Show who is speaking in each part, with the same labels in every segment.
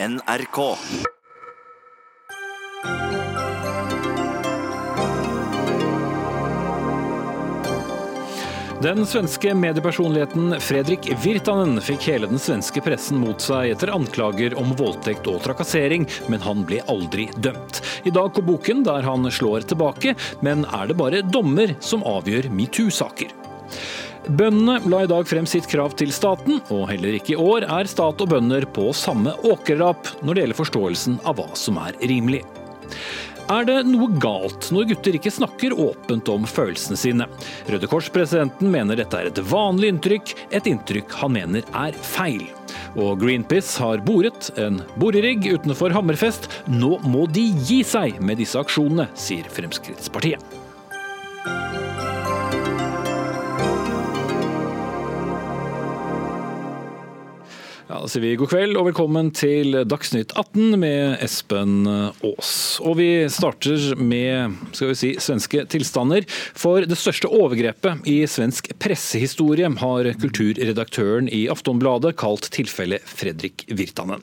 Speaker 1: NRK.
Speaker 2: Den svenske mediepersonligheten Fredrik Virtanen fikk hele den svenske pressen mot seg etter anklager om voldtekt og trakassering, men han ble aldri dømt. I dag går boken der han slår tilbake, men er det bare dommer som avgjør metoo-saker? Bøndene la i dag frem sitt krav til staten, og heller ikke i år er stat og bønder på samme åkerrap når det gjelder forståelsen av hva som er rimelig. Er det noe galt når gutter ikke snakker åpent om følelsene sine? Røde Kors-presidenten mener dette er et vanlig inntrykk, et inntrykk han mener er feil. Og Greenpeace har boret en borerigg utenfor Hammerfest. Nå må de gi seg med disse aksjonene, sier Fremskrittspartiet. Da sier vi god kveld og velkommen til Dagsnytt 18 med Espen Aas. Og vi starter med skal vi si, svenske tilstander. For det største overgrepet i svensk pressehistorie har kulturredaktøren i Aftonbladet kalt tilfellet Fredrik Virtanen.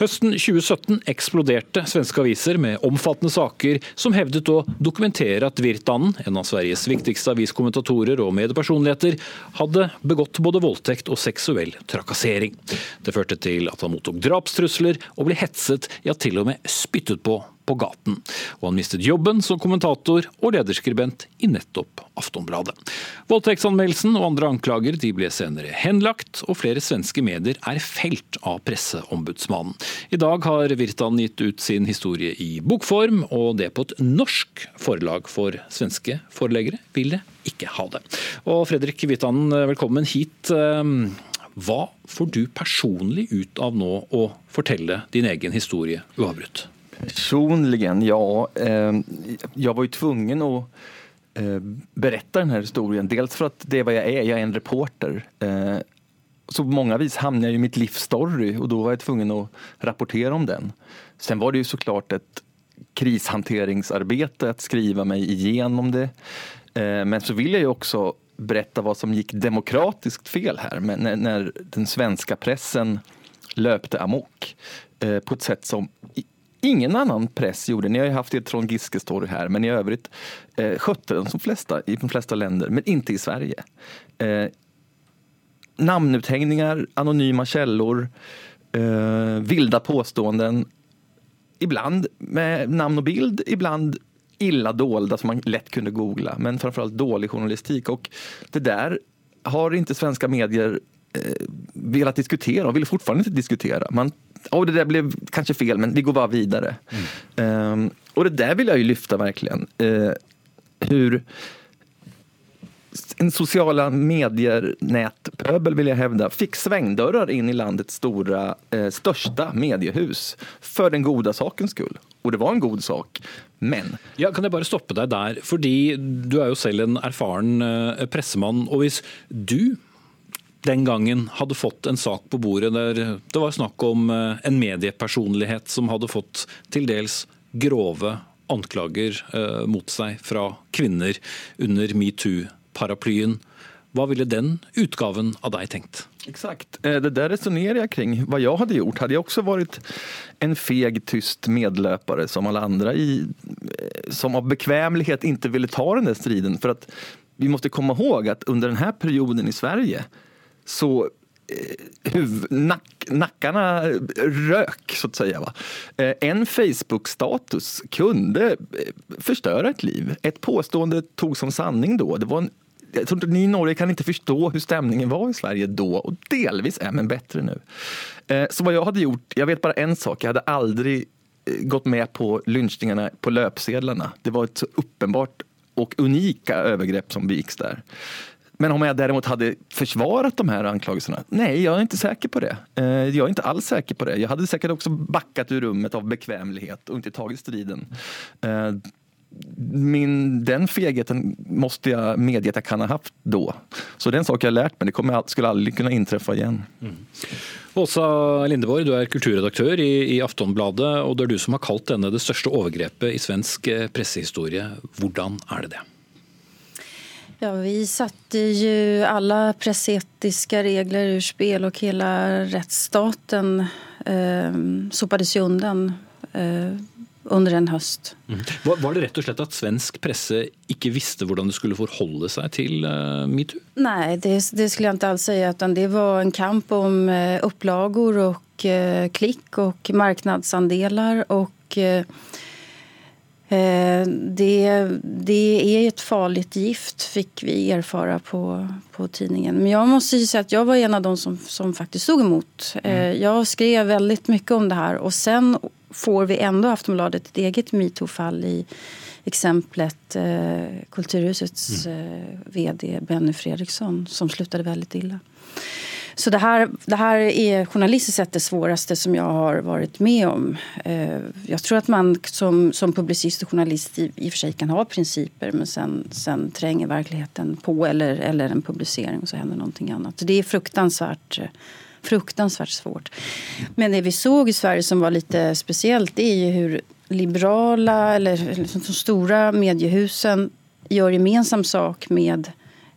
Speaker 2: Høsten 2017 eksploderte svenske aviser med omfattende saker som hevdet å dokumentere at Virtanen, en av Sveriges viktigste aviskommentatorer og mediepersonligheter, hadde begått både voldtekt og seksuell trakassering. Det førte til at han mottok drapstrusler og ble hetset, ja til og med spyttet på på gaten. Og han mistet jobben som kommentator og lederskribent i nettopp Aftonbladet. Voldtektsanmeldelsen og andre anklager de ble senere henlagt, og flere svenske medier er felt av presseombudsmannen. I dag har Virtan gitt ut sin historie i bokform, og det på et norsk forlag for svenske forleggere vil det ikke ha det. Og Fredrik Virtanen, velkommen hit. Hva får du personlig ut av nå å fortelle din egen historie uavbrutt?
Speaker 3: Personligen, ja. Eh, jag var jo tvungen å eh, berätta den här historien. Dels for at det er hva jeg er, jeg er en reporter. Eh, så på många vis hamnade jag i mitt livs story och då var jeg tvungen å rapportere om den. Sen var det ju såklart ett krishanteringsarbete att skriva meg igjennom det. Men så vill jeg ju också berätta vad som gick demokratiskt fel här när, när den svenska pressen löpte amok eh, på ett sätt som ingen annan press gjorde. Ni har ju haft er Trond Giske-story här, men i övrigt eh, skötte den som flesta, i de flesta länder, men inte i Sverige. Eh, namnuthängningar, anonyma källor, eh, vilda påståenden. Ibland med namn och bild, ibland illa dolda som man lätt kunde googla, men framförallt dålig journalistik. Och det där har inte svenska medier eh, velat diskutera och vill fortfarande inte diskutera. Man, oh, det där blev kanske fel, men vi går bara vidare. Mm. Um, och det där vill jag ju lyfta verkligen. Uh, hur en sociala medier-nätpöbel vill jag hävda, fick svängdörrar in i landets stora, eh, största mediehus för den goda sakens skull. Og det var en god sak, men
Speaker 2: ja, Kan jeg bare stoppe deg der? Fordi du er jo selv en erfaren eh, pressemann. Og hvis du den gangen hadde fått en sak på bordet der det var snakk om eh, en mediepersonlighet som hadde fått til dels grove anklager eh, mot seg fra kvinner under metoo-paraplyen. Hva ville den utgaven av deg tenkt?
Speaker 3: Exakt. Det där resonerar jag kring. Vad jag hade gjort. Hade jag också varit en feg, tyst medlöpare som alla andra i, som av bekvämlighet inte ville ta den där striden. För att vi måste komma ihåg att under den här perioden i Sverige så huv, nack, nackarna rök, så säga. Va? En Facebook-status kunde förstöra ett liv. Ett påstående tog som sanning då. Det var en jag tror ikke ni i Norge kan inte förstå hur stämningen var i Sverige då och delvis är men bättre nu. Så vad jag hade gjort, jag vet bara en sak, jag hade aldrig gått med på lynchningarna på löpsedlarna. Det var ett så uppenbart och unika övergrepp som begicks där. Men om jag däremot hade försvarat de här anklagelserna? Nej, jag är inte säker på det. Jag är inte alls säker på det. Jag hade säkert också backat ur rummet av bekvämlighet och inte tagit striden min, den fegheten måste jag medge att jag kan ha haft då. Så det är en sak jag har lärt mig. Det kommer, skulle aldrig kunna inträffa igen.
Speaker 2: Mm. Åsa Lindeborg, du er kulturredaktør i, i, Aftonbladet, og det er du som har kalt denne det største overgrepet i svensk pressehistorie. Hvordan er det det?
Speaker 4: Ja, vi satte jo alle presseetiske regler ur spill, og hele rettsstaten eh, sopades seg undan eh, under en høst.
Speaker 2: Mm. Var, det rett og slett at svensk presse ikke visste hvordan det skulle forholde seg til uh, metoo?
Speaker 4: Nei, det, det, skulle jeg ikke alls si. Det var en kamp om uh, opplagor og uh, klikk og markedsandeler. Og det, det, er et farlig gift, fikk vi erfare på, på tidningen. Men jeg må si at jeg var en av de som, som faktisk stod imot. Mm. Jeg skrev veldig mye om det her. Og sen får vi ändå Aftonbladet ett eget metoo-fall i exemplet eh, Kulturhusets mm. eh, vd Benny Fredriksson som slutade väldigt illa. Så det här, det här är journalistiskt sett det svåraste som jag har varit med om. Jeg jag tror att man som, som publicist och journalist i, i och för sig kan ha principer men sen, sen tränger verkligheten på eller, eller en publicering och så händer någonting annat. Det är fruktansvärt eh, fruktansvärt svårt. Men det vi såg i Sverige som var lite speciellt det är ju hur liberala eller liksom de stora mediehusen gör gemensam sak med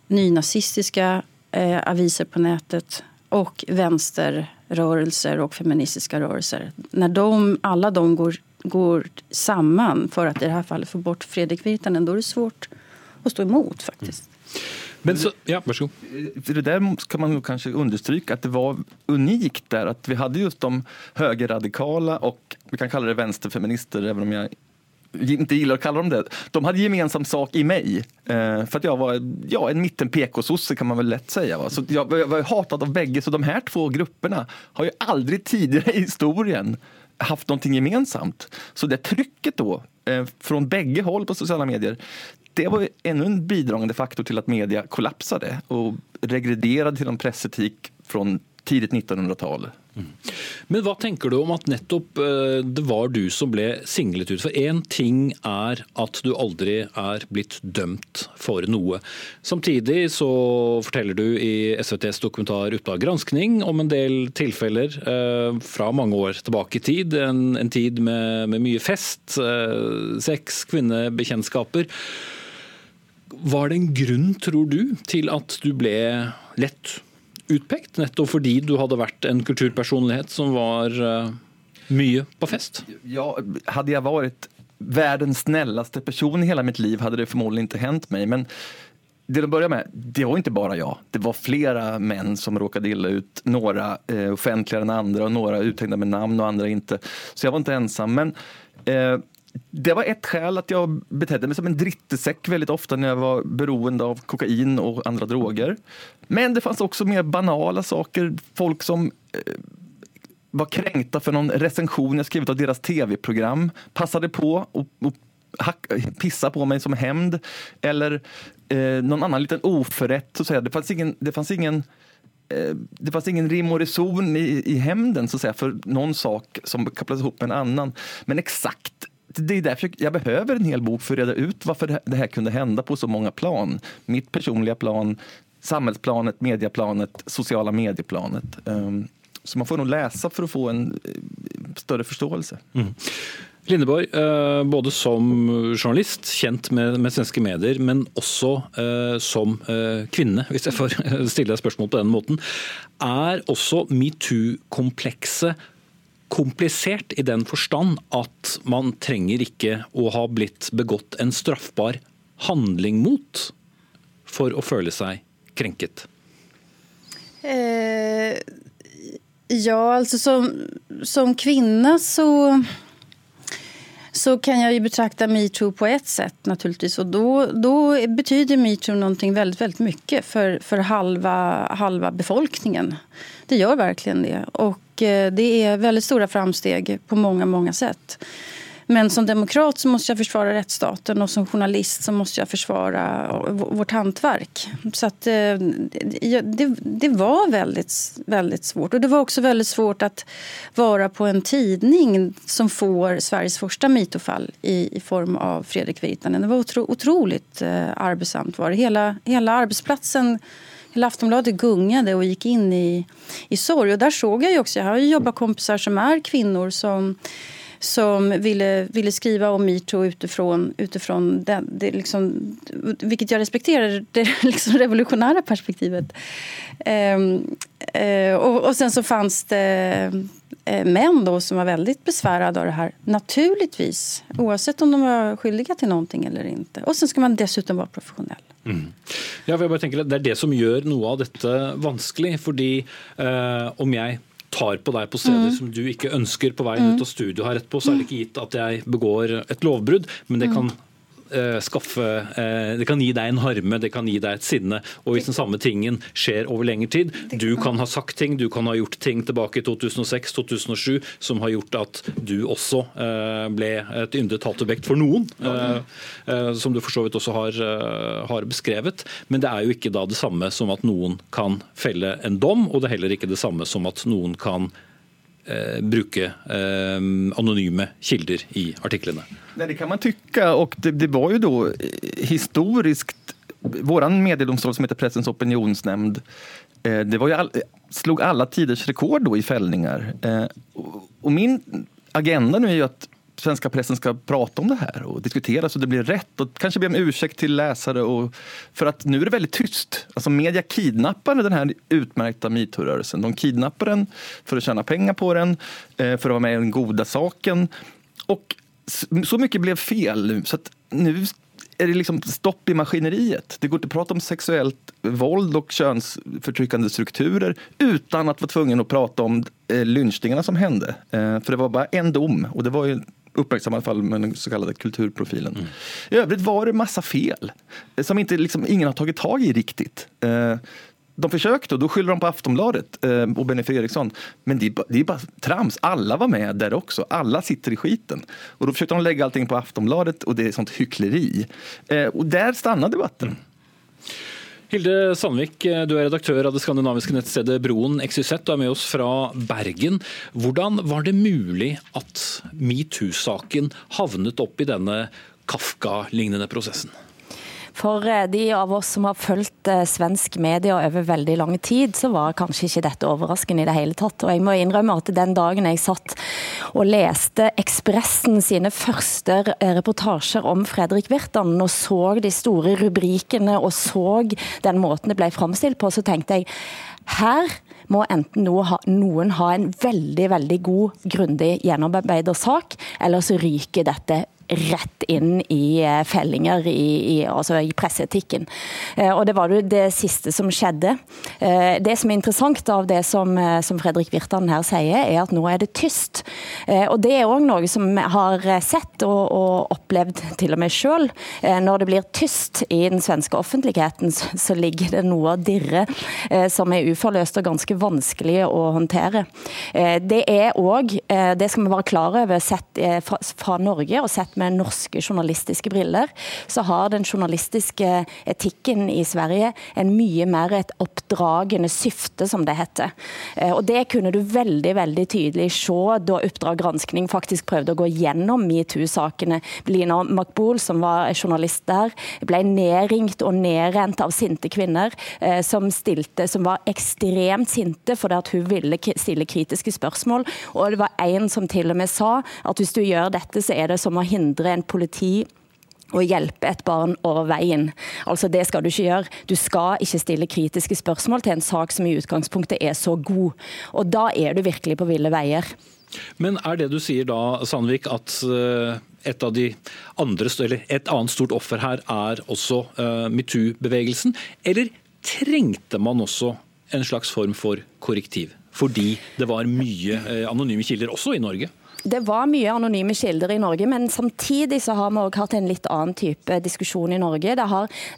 Speaker 4: nynazistiska eh, aviser på nätet och vänsterrörelser och feministiska rörelser. När de, alla de går, går samman för att i det här fallet få bort Fredrik Virtanen, då är det svårt att stå emot faktiskt.
Speaker 2: Men så, ja, varsågod.
Speaker 3: Det där kan man kanske understryka att det var unikt där att vi hade just de högerradikala och vi kan kalla det vänsterfeminister även om jag inte gillar att kalla dem det. De hade gemensam sak i mig. Eh, för att jag var ja, en mitten PK-sosse kan man väl lätt säga. Va? Så jag, jag var hatad av bägge. Så de här två grupperna har ju aldrig tidigare i historien haft någonting gemensamt. Så det trycket då eh, från bägge håll på sociala medier det var ännu en bidragande faktor till att media kollapsade och regrederade till en pressetik från tidigt 1900-tal.
Speaker 2: Men hva tenker du om at nettopp eh, det var du som ble singlet ut? For én ting er at du aldri er blitt dømt for noe. Samtidig så forteller du i SVTs dokumentar Utdag granskning om en del tilfeller eh, fra mange år tilbake i tid. En, en tid med, med, mye fest, eh, sex, kvinnebekjentskaper. Var det en grunn, tror du, til at du ble lett utpekt? Nettopp fordi du hadde vært en kulturpersonlighet som var uh, mye på fest?
Speaker 3: Ja, hadde jeg vært verdens snilleste person i hele mitt liv hadde det formodentlig ikke hendt meg. Men det å börja med, det var ikke bare jeg. Det var flere menn som råkade illa ut. Noen eh, offentligere enn andre, og noen uthängda med navn og andre ikke. Så jeg var ikke ensam. Men eh, det var ett skäl att jag betedde mig som en drittesäck väldigt ofta när jag var beroende av kokain och andra droger. Men det fanns också mer banala saker. Folk som eh, var kränkta för någon recension jag skrivit av deras tv-program. Passade på och, och pissa på mig som hämnd. Eller eh, någon annan liten oförrätt. Så. Det fanns ingen, det fanns ingen eh, det fanns ingen rim och reson i, i hämnden så att sak som kopplades ihop med en annan. Men exakt det är därför jag behöver en hel bok för att reda ut varför det här kunde hända på så många plan. Mitt personliga plan, samhällsplanet, medieplanet, sociala medieplanet. Ehm, så man får nog läsa för att få en större større forståelse. Mm.
Speaker 2: Lindeborg, eh, både som journalist, kjent med, med svenske medier, men også eh, som kvinne, hvis jeg får stille deg spørsmål på den måten. Er også metoo-komplekset komplisert i den forstand at man trenger ikke å ha blitt begått en straffbar handling mot for å føle seg krenket?
Speaker 4: Eh, ja, altså som, som kvinne så så kan jeg ju betrakta metoo på ett sätt naturligtvis. Och då, då betyder metoo någonting väldigt, väldigt mycket för, för halva, befolkningen. Det gjør verkligen det. Eh, det är väldigt stora framsteg på många, många sätt. Men som demokrat så måste jag försvara rättsstaten och som journalist så måste jag försvara vårt hantverk. Så att, eh, det, det var väldigt, väldigt svårt. Och det var också väldigt svårt att vara på en tidning som får Sveriges första mitofall i, i form av Fredrik Virtanen. Det var otro, otroligt eh, arbetsamt. Var det. Hela, hela arbetsplatsen Hela Aftonbladet gungade och gick in i, i sorg. Och där såg jag ju också, jag har ju jobbarkompisar som är kvinnor som som ville, ville skriva om metoo utifrån, utifrån det, det liksom, vilket jag respekterar, det liksom revolutionära perspektivet. Um, uh, och, och, sen så fanns det eh, män då som var väldigt besvärade av det här. Naturligtvis, oavsett om de var skyldiga till någonting eller inte. Och sen ska man dessutom vara professionell.
Speaker 2: Mm. Ja, for jeg bare tenker Det er det som gjør noe av dette vanskelig. fordi eh, om jeg tar på deg på steder mm. som du ikke ønsker på veien mm. ut av studio her etterpå, så er det ikke gitt at jeg begår et lovbrudd, men det kan uh, skaffe uh, Det kan gi deg en harme, det kan gi deg et sinne. Og hvis den samme tingen skjer over lengre tid Du kan ha sagt ting, du kan ha gjort ting tilbake i 2006-2007 som har gjort at du også uh, ble et yndet hatobjekt for noen. som du for så vidt også har, har, beskrevet. Men det er jo ikke da det samme som at noen kan felle en dom, og det er heller ikke det samme som at noen kan eh, bruke eh, anonyme kilder i artiklene.
Speaker 3: Det kan man tykke, og det, det var jo da historisk vår mediedomstol som heter Pressens opinionsnemnd, eh, det var jo all, slog alle tiders rekord i fellinger. Eh, och min agenda nå er jo att svenska pressen skal prate om det her og diskutere så det blir rett. Og kanskje be om unnskyldning til lesere. for at nå er det veldig tyst. Altså, media kidnapper den her utmärkta metoo-rørelsen. De kidnapper den for å tjene penger på den, for å være med i den gode saken. Og så mye ble feil fel så nå är det liksom stopp i maskineriet. Det går ikke å prate om sexuellt våld og kjønnsfortrykkende strukturer uten å være tvungen å prate om eh, lynchningarna som hendte. Eh, för det var bare en dom og det var ju uppmärksammade fall med den så kallade kulturprofilen. Mm. I övrigt var det massa fel som inte, liksom, ingen har tagit tag i riktigt. Eh, de försökte och då skyller de på Aftonbladet eh, och Benny Fredriksson. Men det är, bara, det är bara trams. Alla var med där också. Alla sitter i skiten. Och då försökte de lägga allting på Aftonbladet och det är sånt hyckleri. Eh, och där stannar debatten. Mm.
Speaker 2: Hilde Sandvik, du er redaktør av det skandinaviske nettstedet Broen XYZ og er med oss fra Bergen. Hvordan var det mulig at metoo-saken havnet opp i denne Kafka-lignende prosessen?
Speaker 1: For eh, de av oss som har fulgt eh, svensk media over veldig lang tid, så var kanskje ikke dette overraskende i det hele tatt. Og jeg må innrømme at den dagen jeg satt og leste Ekspressen sine første eh, reportasjer om Fredrik Virtanen, og så de store rubrikene og så den måten det ble framstilt på, så tenkte jeg her må enten noen ha en veldig veldig god, grundig gjennomarbeidet sak, eller så ryker dette rett inn i eh, fellinger i, i, altså i presseetikken. Eh, og Det var det siste som skjedde. Eh, det som er interessant av det som, som Fredrik Virtanen her sier, er at nå er det tyst. Og Det er òg noe som vi har sett og, og opplevd til og med sjøl. Når det blir tyst i den svenske offentligheten, så ligger det noe å dirre som er uforløst og ganske vanskelig å håndtere. Det er òg, det skal vi være klar over, sett fra Norge og sett med norske journalistiske briller, så har den journalistiske etikken i Sverige en mye mer et oppdragende syfte, som det heter. Eh, og Det kunne du veldig veldig tydelig se da Oppdrag granskning faktisk prøvde å gå gjennom metoo-sakene. Lina Makbol, som var journalist der, ble nedringt og nedrent av sinte kvinner eh, som stilte, som var ekstremt sinte fordi at hun ville stille kritiske spørsmål. Og det var en som til og med sa at hvis du gjør dette, så er det som å hindre hindre en politi å hjelpe et barn over veien. Altså Det skal du ikke gjøre. Du skal ikke stille kritiske spørsmål til en sak som i utgangspunktet er så god. Og Da er du virkelig på ville veier.
Speaker 2: Men er det du sier da, Sandvik, at eh, et av de andre, eller et annet stort offer her er også uh, metoo-bevegelsen? Eller trengte man også en slags form for korrektiv? Fordi det var mye uh, anonyme kilder også i Norge?
Speaker 1: Det var mye anonyme kilder i Norge, men samtidig så har vi også hatt en litt annen type diskusjon i Norge.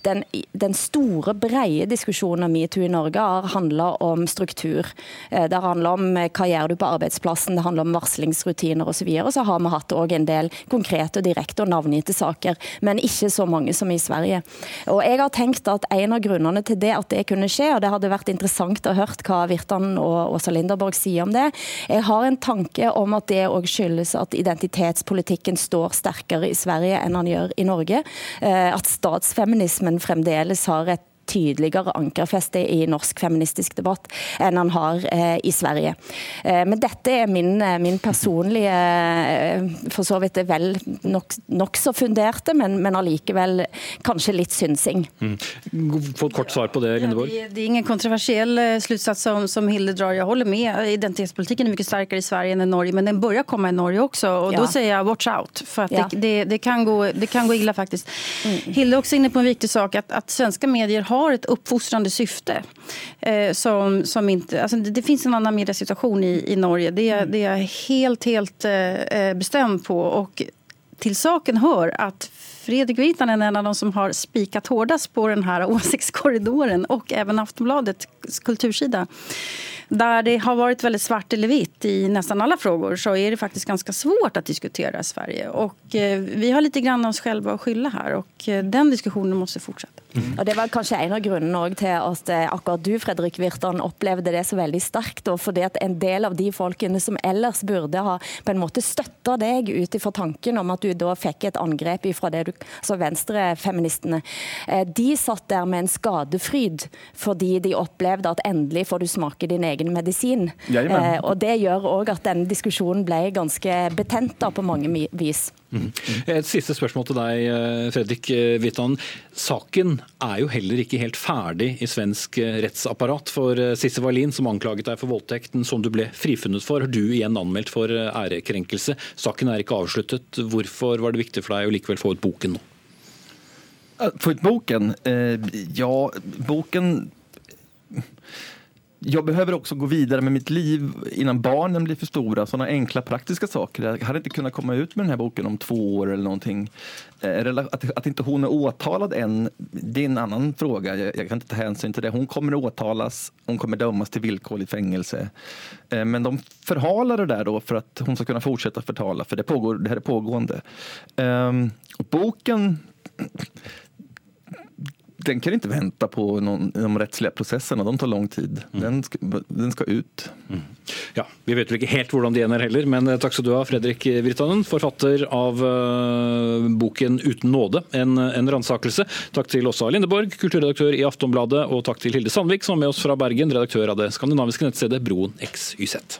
Speaker 1: Den, den store, breie diskusjonen om metoo i Norge har handla om struktur. Eh, det handler om eh, hva gjør du på arbeidsplassen, det handler om varslingsrutiner osv. Og, så har vi hatt også en del konkrete og direkte og navngitte saker, men ikke så mange som i Sverige. Og jeg har tenkt at En av grunnene til det at det kunne skje, og det hadde vært interessant å høre hva Virtan og Åsa Linderborg sier om det, jeg har en tanke om at det òg skyldes at identitetspolitikken står sterkere i Sverige enn han gjør i Norge. Eh, at statsfeminismen fremdeles har et tydeligere ankerfeste i norsk feministisk debatt enn han har eh, i Sverige. Eh, men dette er min, eh, min personlige, for så vidt vel nokså nok funderte, men, men allikevel kanskje litt synsing. Mm.
Speaker 2: Få et kort svar på det, Lindeborg.
Speaker 4: Ja, det, det, er ingen kontroversiell sluttsats slutsats som, som Hilde drar. Jeg holder med. Identitetspolitikken er mye sterkere i Sverige enn i Norge, men den begynner komme i Norge også. Og ja. da sier jeg watch out, for ja. det, det, det, kan gå, det kan gå ille, faktisk. Mm. Hilde er også inne på en viktig sak, at, at svenske medier har et oppfostrende syfte. Eh, som, som inte, alltså det, det finns en annen mediesituasjon i, i Norge. Det, mm. det er helt, helt eh, bestemt på. Og til saken hör at Fredrik Virtanen er en av de som har spikat hårdast på den här åsiktskorridoren og även Aftonbladets kultursida. Der det har vært veldig svart eller vitt i nesten alle frågor så er det faktisk ganske svårt å diskutere i Sverige. Og eh, vi har litt grann oss selv å skylde her og eh, den diskusjonen må fortsette.
Speaker 1: Og Det var kanskje en av grunnene til at eh, akkurat du Fredrik Virtan, opplevde det så veldig sterkt. fordi at en del av de folkene som ellers burde ha på en måte støtta deg ut ifra tanken om at du da fikk et angrep fra det du, altså venstrefeministene, de satt der med en skadefryd fordi de opplevde at endelig får du smake din egen medisin. Eh, og Det gjør òg at denne diskusjonen ble ganske betent da, på mange vis.
Speaker 2: Mm. Et siste spørsmål til deg, eh, Fredrik Wittan. Saken er jo heller ikke helt ferdig i svensk eh, rettsapparat. For eh, Sisse Wallin, som anklaget deg for voldtekten som du ble frifunnet for, har du igjen anmeldt for ærekrenkelse. Saken er ikke avsluttet. Hvorfor var det viktig for deg å likevel få ut boken nå?
Speaker 3: Få ut boken? Ja, boken jag behöver också gå vidare med mitt liv innan barnen blir för stora. Sådana enkla praktiska saker. Jag hade inte kunnat komma ut med den här boken om två år eller någonting. Eh, att, att inte hon är åtalad det är en annan fråga. Jag, kan inte ta hänsyn till det. Hon kommer att åtalas, hon kommer dömas till villkorligt fängelse. Eh, men de förhalar det där då för att hon ska kunna fortsätta förtala, för det, pågår, det här är pågående. Ehm, boken den kan ikke vente på noen, de rettslige prosessene. De tar lang tid. Mm. Den, skal, den skal ut. Mm.
Speaker 2: Ja, Vi vet vel ikke helt hvordan de ender heller, men eh, takk skal du ha, Fredrik Virtanen, forfatter av uh, boken 'Uten nåde en, en ransakelse'. Takk til Åsa Lindeborg, kulturredaktør i Aftonbladet, og takk til Hilde Sandvik, som er med oss fra Bergen, redaktør av det skandinaviske nettstedet Broen XYZ.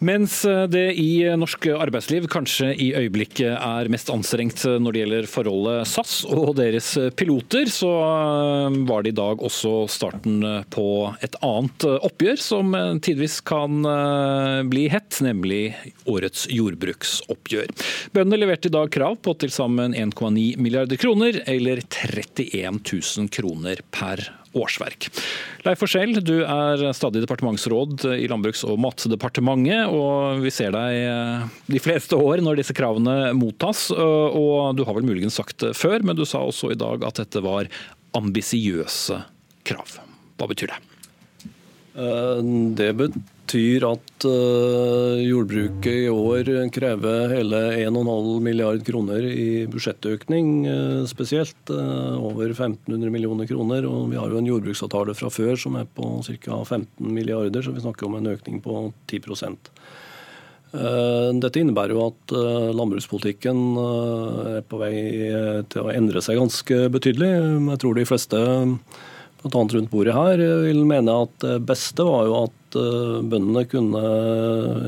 Speaker 2: Mens det i norsk arbeidsliv kanskje i øyeblikket er mest anstrengt når det gjelder forholdet SAS og deres piloter, så var det i dag også starten på et annet oppgjør som tidvis kan bli hett, nemlig årets jordbruksoppgjør. Bøndene leverte i dag krav på til sammen 1,9 milliarder kroner, eller 31 000 kroner per år årsverk. Leif Forsell, du er stadig departementsråd i Landbruks- og matdepartementet, og vi ser deg eh, de fleste år når disse kravene mottas. og Du har vel muligens sagt det før, men du sa også i dag at dette var ambisiøse krav. Hva betyr det?
Speaker 5: Eh, det betyr betyr at uh, jordbruket i år krever hele 1,5 milliard kroner i budsjettøkning uh, spesielt. Uh, over 1500 millioner kroner. Og vi har jo en jordbruksavtale fra før som er på ca. 15 milliarder, så vi snakker om en økning på 10% dette innebærer jo at landbrukspolitikken er på vei til å endre seg ganske betydelig. Jeg tror de fleste bl.a. rundt bordet her vil mene at det beste var jo at Eh, bøndene kunne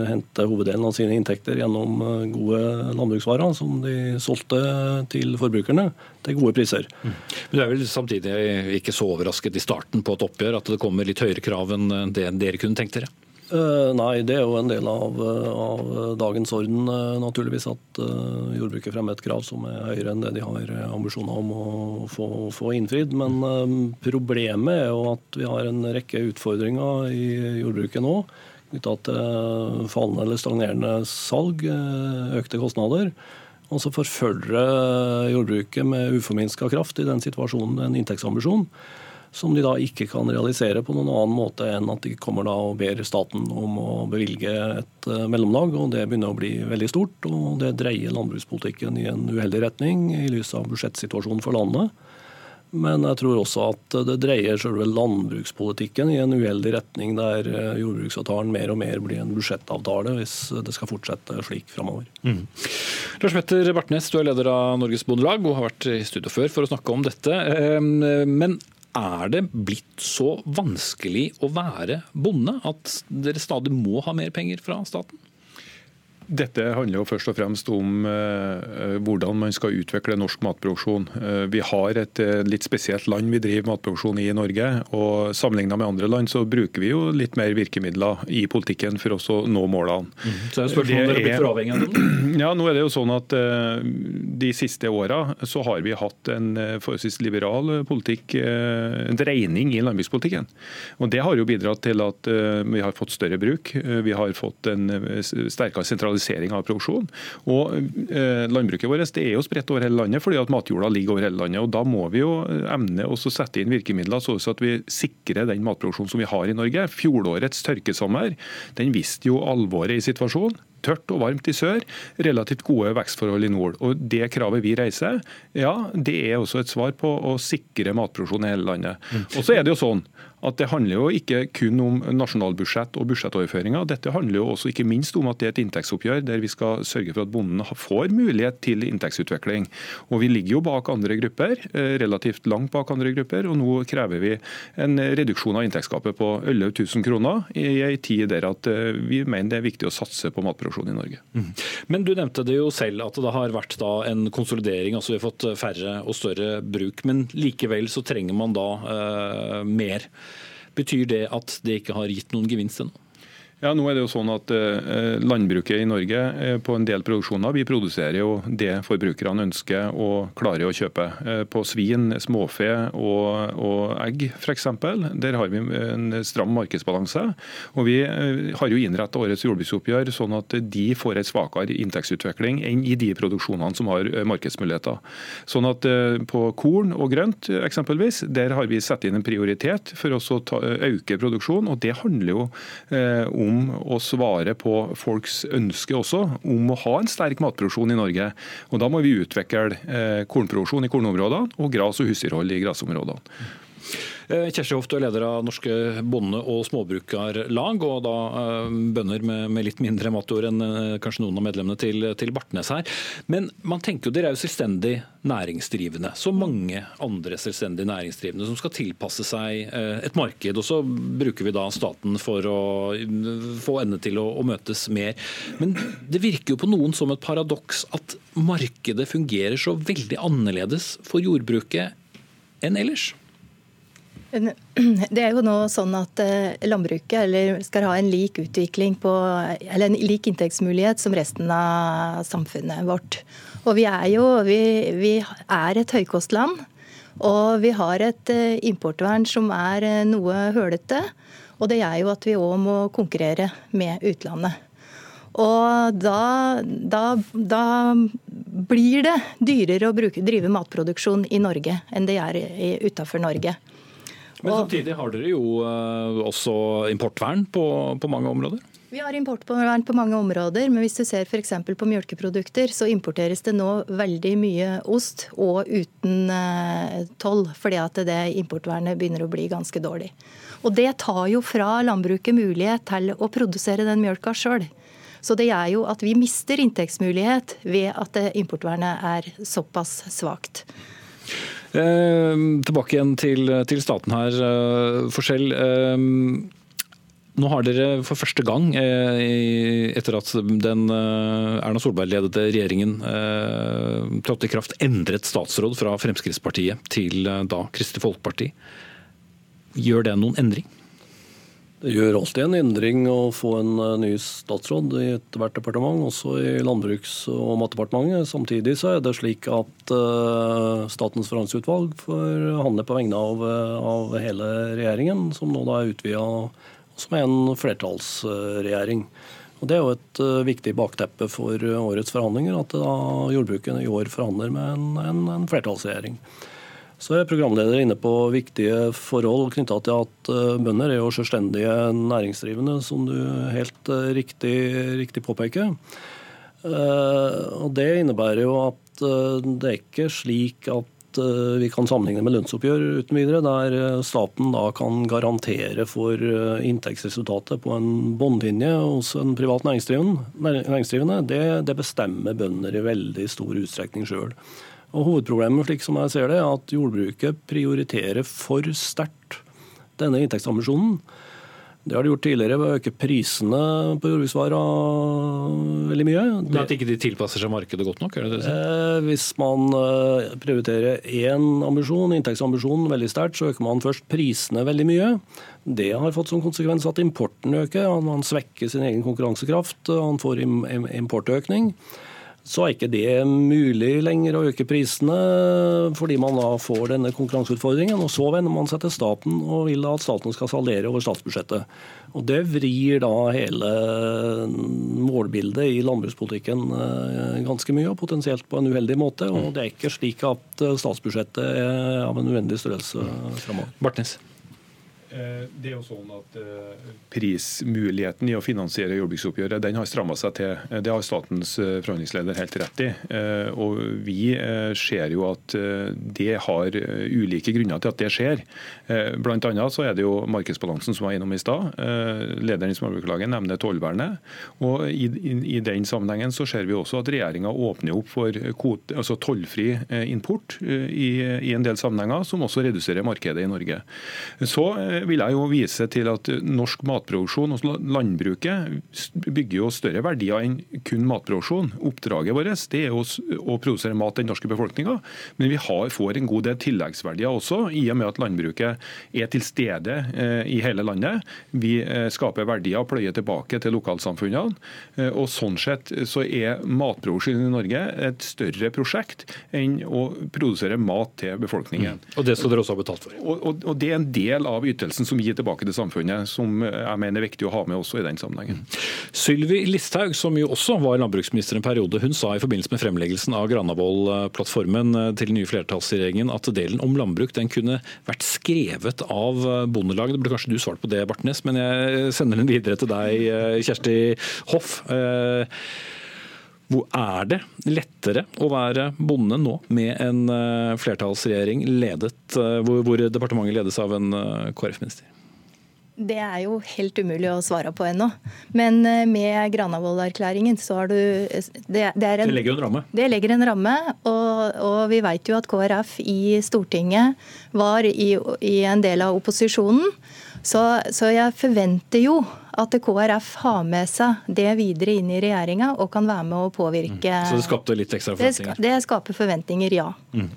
Speaker 5: hente hoveddelen av sine inntekter gjennom eh, gode landbruksvarer som de solgte til forbrukerne til gode priser. Mm.
Speaker 2: Men Du er vel samtidig ikke så overrasket i starten på et oppgjør at det kommer litt høyere krav enn det dere kunne tenkt dere?
Speaker 5: Eh, nei, det er jo en del av, av dagens orden, eh, naturligvis, at jordbruket fremmer et krav som er høyere enn det de har ambisjoner om å få, få innfridd. Men problemet er jo at vi har en rekke utfordringer i jordbruket nå knytta til fallende eller stagnerende salg, økte kostnader. Og så forfølger jordbruket med uforminska kraft i den situasjonen en inntektsambisjon som de da ikke kan realisere på noen annen måte enn at de kommer da og ber staten om å bevilge et uh, mellomlag. og Det begynner å bli veldig stort, og det dreier landbrukspolitikken i en uheldig retning i lys av budsjettsituasjonen for landet. Men jeg tror også at det dreier selve landbrukspolitikken i en uheldig retning, der eh, jordbruksavtalen mer og mer blir en budsjettavtale hvis det skal fortsette slik framover. Mm.
Speaker 2: Lars Petter Bartnes, du er leder av Norges Bondelag og har vært i studio før for å snakke om dette. Men er det blitt så vanskelig å være bonde at dere stadig må ha mer penger fra staten?
Speaker 6: Dette handler jo først og fremst om uh, hvordan man skal utvikle norsk matproduksjon. Uh, vi har et uh, litt spesielt land vi driver matproduksjon i i Norge. og Sammenlignet med andre land så bruker vi jo litt mer virkemidler i politikken for å nå målene. Mm.
Speaker 2: Så er det spørsmålet om dere blir for avhengig av det?
Speaker 6: Ja, nå er det jo sånn at De siste åra så har vi hatt en forholdsvis liberal politikk, en dreining i landbrukspolitikken. Og Det har jo bidratt til at vi har fått større bruk. Vi har fått en sterkere sentralisering sentralisering av produksjon. Og eh, Landbruket vårt er jo spredt over hele landet fordi at matjorda ligger over hele landet. og Da må vi jo eh, emne å sette inn virkemidler så at vi sikrer den matproduksjonen som vi har i Norge. Fjorårets tørkesommer den viste jo alvoret i situasjonen tørt og varmt i sør, relativt gode vekstforhold i nord. Og Det kravet vi reiser, ja, det er også et svar på å sikre matproduksjon i hele landet. Mm. Og så er det jo sånn at det handler jo ikke kun om nasjonalbudsjett og budsjettoverføringer. Dette handler jo også ikke minst om at det er et inntektsoppgjør der vi skal sørge for at bonden får mulighet til inntektsutvikling. Og Vi ligger jo bak andre grupper, eh, relativt langt bak andre grupper, og nå krever vi en reduksjon av inntektsgapet på 11 000 kroner i ei tid der at eh, vi mener det er viktig å satse på matproduksjon i Norge. Mm.
Speaker 2: Men du nevnte det jo selv at det har vært en konsolidering, altså vi har fått færre og større bruk. Men likevel så trenger man da eh, mer. Betyr det at det ikke har gitt noen gevinst ennå?
Speaker 6: Ja, nå er det jo sånn at eh, Landbruket i Norge eh, på en del produksjoner vi produserer jo det forbrukerne ønsker og klarer å kjøpe. Eh, på svin, småfe og, og egg f.eks. Der har vi en stram markedsbalanse. Og Vi har jo innrettet årets jordbruksoppgjør sånn at de får en svakere inntektsutvikling enn i de produksjonene som har markedsmuligheter. Sånn at På korn og grønt eksempelvis, der har vi satt inn en prioritet for å øke produksjonen. og Det handler jo om om å svare på folks ønske også om å ha en sterk matproduksjon i Norge. Og Da må vi utvikle eh, kornproduksjon i kornområdene og gras- og husdyrhold i grasområdene.
Speaker 2: Eh, Kjersti Hoft, du er leder av Norske bonde- og småbrukarlag, og da eh, bønder med, litt mindre matjord enn eh, kanskje noen av medlemmene til, Bartnes her. Men man tenker jo dere er jo selvstendig næringsdrivende, så mange andre selvstendig næringsdrivende som skal tilpasse seg et marked. Og så bruker vi da staten for å få endene til å møtes mer. Men det virker jo på noen som et paradoks at markedet fungerer så veldig annerledes for jordbruket enn ellers.
Speaker 7: Det er jo nå sånn at eh, landbruket skal ha en lik utvikling på, eller en lik inntektsmulighet som resten av samfunnet vårt. Og vi er jo vi, vi er et høykostland. Og vi har et eh, importvern som er eh, noe hølete. Og det er jo at vi òg må konkurrere med utlandet. Og da, da, da, blir det dyrere å bruke, drive matproduksjon i Norge enn det er utafor Norge.
Speaker 2: Men samtidig har dere jo eh, også importvern på, på mange områder?
Speaker 7: Vi har importvern på mange områder, men hvis du ser f.eks. på melkeprodukter, så importeres det nå veldig mye ost, og uten eh, toll, fordi at det importvernet begynner å bli ganske dårlig. Og det tar jo fra landbruket mulighet til å produsere den mjølka sjøl. Så det gjør jo at vi mister inntektsmulighet ved at importvernet er såpass svakt.
Speaker 2: Eh, tilbake igjen til, til staten her. Eh, Forskjell. Eh, nå har dere for første gang, etter at den Erna Solberg-ledede regjeringen trådte i kraft, endret statsråd fra Fremskrittspartiet til da Kristelig Folkeparti. Gjør det noen endring?
Speaker 5: Det gjør alltid en endring å få en eh, ny statsråd i ethvert departement, også i Landbruks- og matdepartementet. Samtidig så er det slik at uh, Statens forhandlingsutvalg får handle på vegne av, eh, av, hele regjeringen, som nå da er utvida som en flertallsregjering. Og Det er jo et viktig bakteppe for årets forhandlinger, at jordbruket i år forhandler med en, en, en flertallsregjering. Så er programleder inne på viktige forhold knytta til at eh, bønder er jo selvstendige næringsdrivende, som du helt eh, riktig, riktig påpeker. Eh, og Det innebærer jo at det er ikke slik at vi kan sammenligne med lønnsoppgjør uten videre, der staten da kan garantere for inntektsresultatet på en båndlinje hos en privat næringsdrivende, det, det bestemmer bønder i veldig stor utstrekning sjøl. Hovedproblemet slik som jeg ser det, er at jordbruket prioriterer for sterkt denne inntektsambisjonen. Det har de gjort tidligere ved å øke prisene på jordbruksvarer veldig mye.
Speaker 2: Men At ikke de tilpasser seg markedet godt nok? det det
Speaker 5: eh, Hvis man eh, prioriterer én ambisjon, inntektsambisjonen, veldig sterkt, så øker man først prisene veldig mye. Det har fått som konsekvens at importen øker. Man svekker sin egen konkurransekraft. Man får importøkning så er ikke det mulig lenger å øke prisene, fordi man da får denne konkurranseutfordringen. og Så vender man seg til staten og vil at staten skal saldere over statsbudsjettet. Og Det vrir da hele målbildet i landbrukspolitikken eh, ganske mye, og potensielt på en uheldig måte. Og Det er ikke slik at statsbudsjettet er av en uendelig størrelse framover.
Speaker 6: Eh, det er jo sånn at eh, Prismuligheten i å finansiere jordbruksoppgjøret den har stramma seg til. Eh, det har statens forhandlingsleder helt rett i. Og Vi ser jo at det har ulike grunner til at det skjer. Blant annet så er det jo markedsbalansen som var innom i stad. Lederen i Småbrukarlaget nevner tollvernet. Og i, i, i, den sammenhengen så ser vi også at regjeringa åpner opp for kvote, altså tollfri import i, i en del sammenhenger, som også reduserer markedet i Norge. Så vil jeg jo vise til at norsk matproduksjon og landbruket bygger jo større verdier enn kun matproduksjon. Oppdraget vårt det er å produsere mat til den norske befolkninga, men vi har, får en god del tilleggsverdier også, i og med at landbruket er til stede eh, i hele landet. Vi eh, skaper verdier og pløyer tilbake til lokalsamfunnene. Eh, og Sånn sett så er matproduksjon i Norge et større prosjekt enn å produsere mat til befolkningen.
Speaker 2: Mm. Og Det skal dere også ha betalt for?
Speaker 6: Og, og, og Det er en del av ytelsen ytelsen som gir tilbake til samfunnet, som jeg mener er viktig å ha med også i den sammenhengen.
Speaker 2: Sylvi Listhaug, som jo også var landbruksminister en periode, hun sa i forbindelse med fremleggelsen av Granavolden-plattformen til den nye flertallsregjeringen at delen om landbruk den kunne vært skrevet av Bondelaget. Det burde kanskje du svart på det, Bartnes, men jeg sender den videre til deg, Kjersti Hoff. Eh, hvor er det lettere å være bonde nå med en eh, flertallsregjering ledet, hvor, hvor, departementet ledes av en eh, KrF-minister?
Speaker 7: Det er jo helt umulig å svare på ennå. Men med Granavolden-erklæringen så har du det, det, en,
Speaker 2: det, legger jo en ramme?
Speaker 7: Det legger en ramme. Og, og, vi vet jo at KrF i Stortinget var i, i en del av opposisjonen. Så, så jeg forventer jo at KrF har med seg det videre inn i regjeringa og kan være med å påvirke mm.
Speaker 2: Så det skapte litt ekstra forventninger?
Speaker 7: Det, det skaper forventninger, ja. Mm.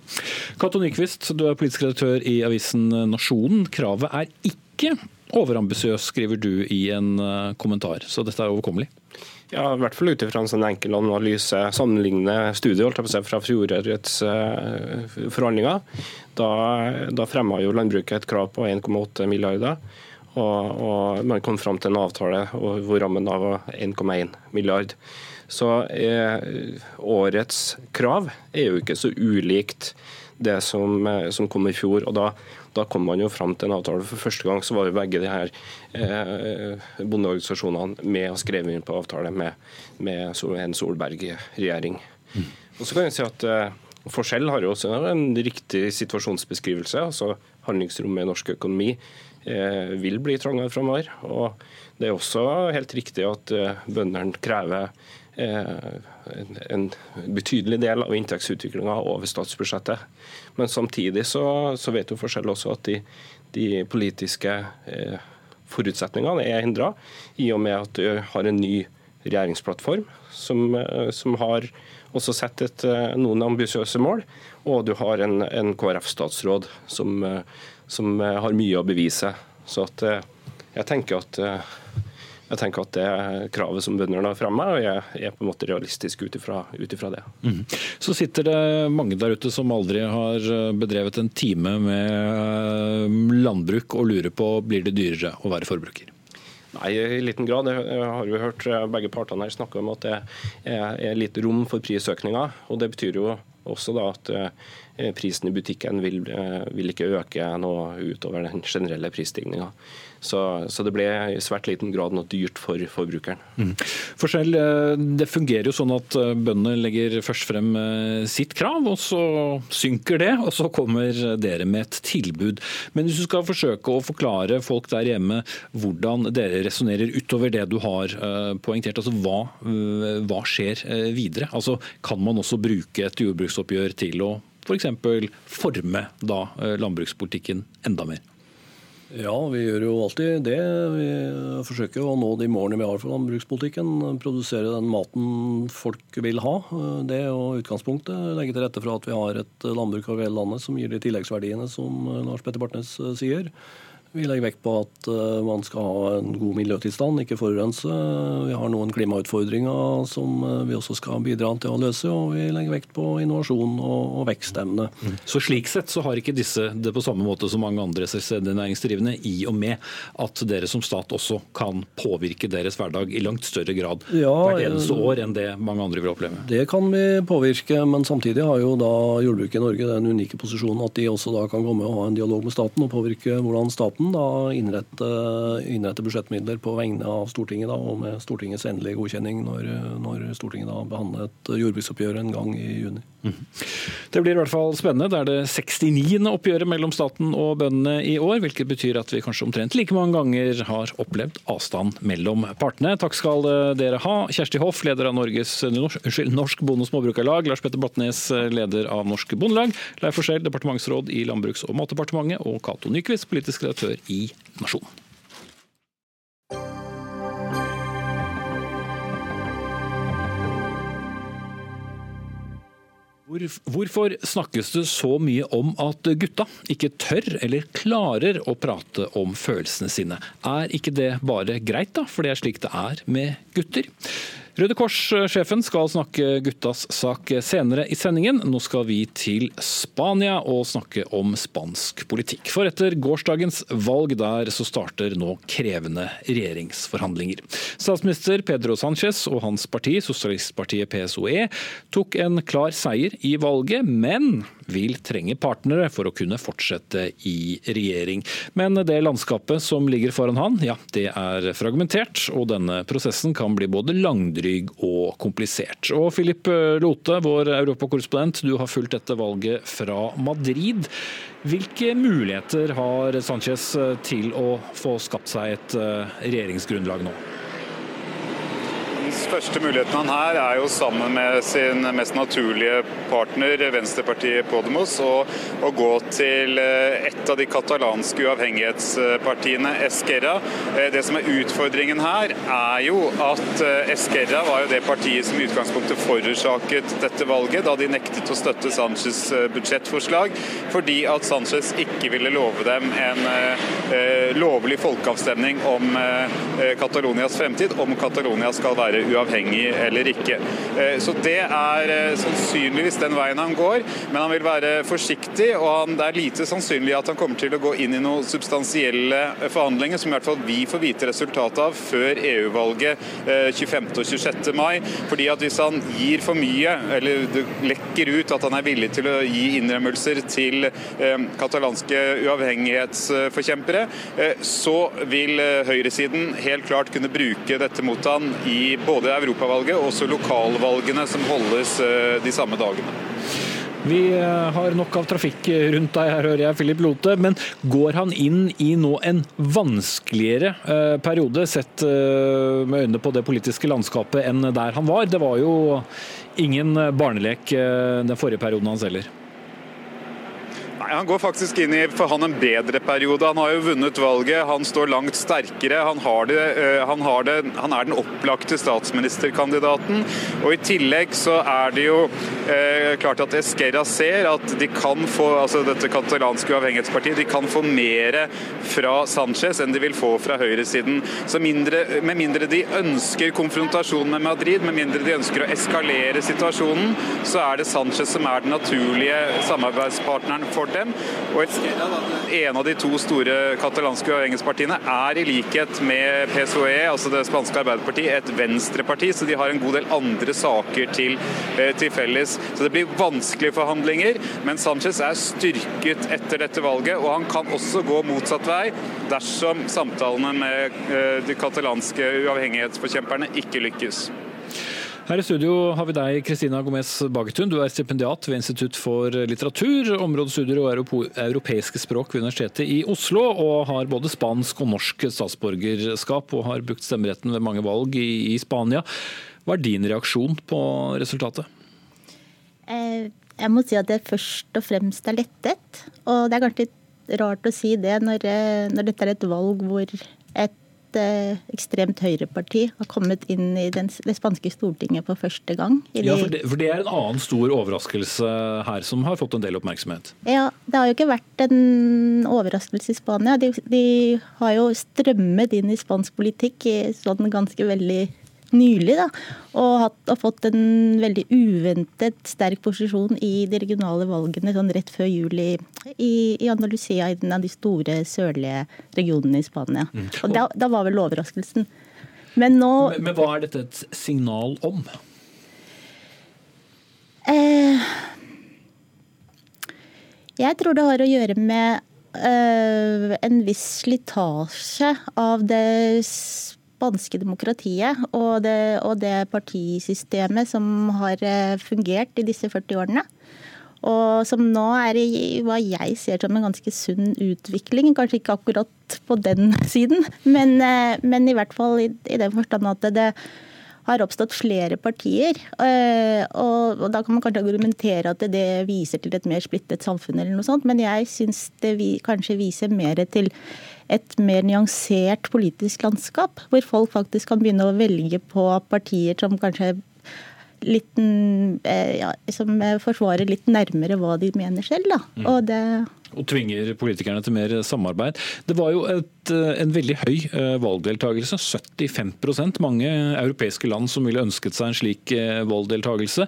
Speaker 2: Cato Nyquist, du er politisk redaktør i avisen Nasjonen. Kravet er ikke overambisiøst, skriver du i en eh, kommentar, så dette er overkommelig?
Speaker 8: Ja, i hvert fall ut ifra en sånn enkel analyse. Sammenligne studiet fra fjorårets uh, forhandlinger. Da, da fremma jo landbruket et krav på 1,8 milliarder. Og, og man kom fram til en avtale hvor rammen var 1,1 milliard. Så eh, årets krav er jo ikke så ulikt det som, eh, som kom i fjor. og da, da kom man jo fram til en avtale. For første gang så var jo begge de her eh, bondeorganisasjonene med og skrev inn på avtale med, med en Solberg-regjering. Mm. Og så kan jeg si at eh, Forskjell har jo også en riktig situasjonsbeskrivelse. altså Handlingsrommet i norsk økonomi vil bli trangere framover. Og det er også helt riktig at eh, bøndene krever eh, en betydelig del av inntektsutviklinga over statsbudsjettet. Men samtidig så, så vet jo forskjell også at de, de politiske forutsetningene er endra, i og med at du har en ny regjeringsplattform som, som har også sett et, noen ambisiøse mål, og du har en, en KrF-statsråd som, som eh, har mye å bevise. Så at, eh, jeg tenker at eh, jeg tenker at det kravet som bøndene har framme, jeg er på en måte realistisk ut ifra det.
Speaker 2: Mm. Så sitter det mange der ute som aldri har bedrevet en time med landbruk og lurer på blir det dyrere å være forbruker.
Speaker 8: Nei, i liten grad. Jeg har jo hørt begge partene her snakke om at det er litt rom for prisøkninger. og Det betyr jo også da at prisen i butikken vil, vil ikke øke noe utover den generelle prisstigninga. Så, så, det ble i svært liten grad noe dyrt for forbrukeren. Mm.
Speaker 2: Forskjell, eh, det fungerer jo sånn at eh, bøndene legger først frem eh, sitt krav, og så synker det, og så kommer dere med et tilbud. Men hvis du skal forsøke å forklare folk der hjemme hvordan dere resonnerer utover det du har poengtert, altså hva, hva skjer videre? Altså, kan man også bruke et jordbruksoppgjør til å f.eks. For forme da landbrukspolitikken enda mer?
Speaker 5: Ja, vi gjør jo alltid det. Vi forsøker å nå de målene vi har for landbrukspolitikken. Produsere den maten folk vil ha. Det jo utgangspunktet. Legge til rette for at vi har et landbruk over hele landet som gir de tilleggsverdiene som Lars Petter Bartnes sier. Vi legger vekt på at eh, man skal ha en god miljøtilstand, ikke forurense. Vi har noen klimautfordringer som eh, vi også skal bidra til å løse, og vi legger vekt på innovasjon og, vekstevne.
Speaker 2: Mm. Så slik sett så har ikke disse det på samme måte som mange andre selvstendig næringsdrivende, i og med at dere som stat også kan påvirke deres hverdag i langt større grad ja, hvert eneste år enn det mange andre vil oppleve?
Speaker 5: Det kan vi påvirke, men samtidig har jo da jordbruket i Norge den unike posisjonen at de også da kan komme og ha en dialog med staten og påvirke hvordan staten staten da innrette, innrette budsjettmidler på vegne av Stortinget, da, og med Stortingets endelige godkjenning når, når Stortinget da behandler et jordbruksoppgjør en gang i juni. Mm.
Speaker 2: Det blir i hvert fall spennende. Det er det 69. oppgjøret mellom staten og bøndene i år, hvilket betyr at vi kanskje omtrent like mange ganger har opplevd avstand mellom partene. Takk skal dere ha. Kjersti Hoff, leder av Norges, Norsk Bonde- og Småbrukarlag, Lars Petter Blatnes, leder av Norsk Bondelag, Leif Forskjell, departementsråd i Landbruks- og matdepartementet, og Cato Nyquist, politisk redaktør i Nasjonen. Hvorfor snakkes det så mye om at gutta ikke tør eller klarer å prate om følelsene sine? Er ikke det bare greit, da, for det er slik det er med gutter? Røde Kors-sjefen skal snakke guttas sak senere i sendingen. Nå skal vi til Spania og snakke om spansk politikk. For etter gårsdagens valg der så starter nå krevende regjeringsforhandlinger. Statsminister Pedro Sánchez og hans parti, sosialistpartiet PSOE, tok en klar seier i valget, men vil trenge partnere for å kunne fortsette i regjering. Men det landskapet som ligger foran han, ja, det er fragmentert, og denne prosessen kan bli både langdryg og komplisert. Og Philip Lote, vår europakorrespondent, du har fulgt dette valget fra Madrid. Hvilke muligheter har Sanchez til å få skapt seg et eh, regjeringsgrunnlag nå?
Speaker 9: Første muligheten han her er jo sammen med sin mest naturlige partner, Venstrepartiet Podemos, å, gå til eh, et av de katalanske uavhengighetspartiene, Esquerra. Eh, det som er utfordringen her, er jo at eh, Esquerra var jo det partiet som i utgangspunktet forårsaket dette valget, da de nektet å støtte Sanchez budsjettforslag, fordi at Sanchez ikke ville love dem en lovlig folkeavstemning om Catalonias fremtid, om Catalonia skal være uavhengig eller ikke. Eh, så Det er eh, sannsynligvis den veien han går, men han vil være forsiktig. og Det er lite sannsynlig at han kommer til å gå inn i noen substansielle forhandlinger, som i hvert fall vi får vite resultatet av før EU-valget 25. Eh, og 26. mai. fordi at Hvis han gir for mye, eller det lekker ut at han er villig til å gi innrømmelser til katalanske uavhengighetsforkjempere, så vil høyresiden helt klart kunne bruke dette mot han i både både europavalget og også lokalvalgene som holdes eh, de samme dagene.
Speaker 2: Vi eh, har nok av trafikk rundt deg her, hører jeg, Philip Lote. Men går han inn i nå en vanskeligere eh, periode, sett med øynene på det politiske landskapet, enn der han var? Det var jo ingen barnelek den forrige perioden hans heller.
Speaker 9: Nei, Han går faktisk inn i for han en bedre periode. Han har jo vunnet valget, han står langt sterkere. Han, det, han, har det, han er den opplagte statsministerkandidaten. Og I tillegg så er det jo eh, klart at Esquerra ser at de kan få altså dette katalanske uavhengighetspartiet, de kan få mer fra Sanchez enn de vil få fra høyresiden. Så mindre, Med mindre de ønsker konfrontasjon med Madrid, med mindre de ønsker å eskalere situasjonen, så er det Sanchez som er den naturlige samarbeidspartneren for dem. Og en av de to store katalanske uavhengighetspartiene er i likhet med PSOE, altså det spanske Arbeiderpartiet, et venstreparti, så de har en god del andre saker til, eh, til felles. Så det blir vanskelige forhandlinger, men Sanchez er styrket etter dette valget, og han kan også gå motsatt vei dersom samtalene med eh, de katalanske uavhengighetsforkjemperne ikke lykkes.
Speaker 2: Her i studio har vi deg, Kristina Gomez Bagetun. Du er stipendiat ved Institutt for litteratur, områdestudier og europeiske språk ved Universitetet i Oslo, og har både spansk og norsk statsborgerskap, og har brukt stemmeretten ved mange valg i, i Spania. Hva er din reaksjon på resultatet?
Speaker 10: Eh, jeg må si at det først og fremst er lettet. Og det er kanskje rart å si det når, eh, når dette er et valg hvor et eh, ekstremt høyreparti har kommet inn i den, det spanske stortinget for første gang.
Speaker 2: ja, for det, for det, er en annen stor overraskelse her, som har fått en del oppmerksomhet?
Speaker 10: Ja, det har jo ikke vært en overraskelse i Spania. De, de har jo strømmet inn i spansk politikk i sånn ganske veldig nylig. Da, og, hatt, og, fått en veldig uventet sterk posisjon i de regionale valgene sånn rett før juli i, i Andalusia, i den av de store sørlige regionene i Spania. Mm. Og da, da, var vel overraskelsen. Men nå
Speaker 2: men, men hva er dette et signal om?
Speaker 10: Eh, jeg tror det har å gjøre med øh, en viss slitasje av det spanske demokratiet og det, og det partisystemet som har eh, fungert i disse 40 årene. Og som nå er i hva jeg ser som en ganske sunn utvikling. Kanskje ikke akkurat på den siden, men, eh, men i hvert fall i, i den forstand at det har oppstått flere partier. Eh, og, og, da kan man kanskje argumentere at det viser til et mer splittet samfunn, eller noe sånt, men jeg syns det vi, kanskje viser mer til et mer nyansert politisk landskap, hvor folk faktisk kan begynne å velge på partier som kanskje litt, eh, ja, som forsvarer litt nærmere hva de mener selv. Da. Mm.
Speaker 2: Og det og tvinger politikerne til mer samarbeid. Det var jo et, eh, en veldig høy eh, valgdeltakelse, 75% Mange europeiske land som ville ønsket seg en slik valgdeltakelse.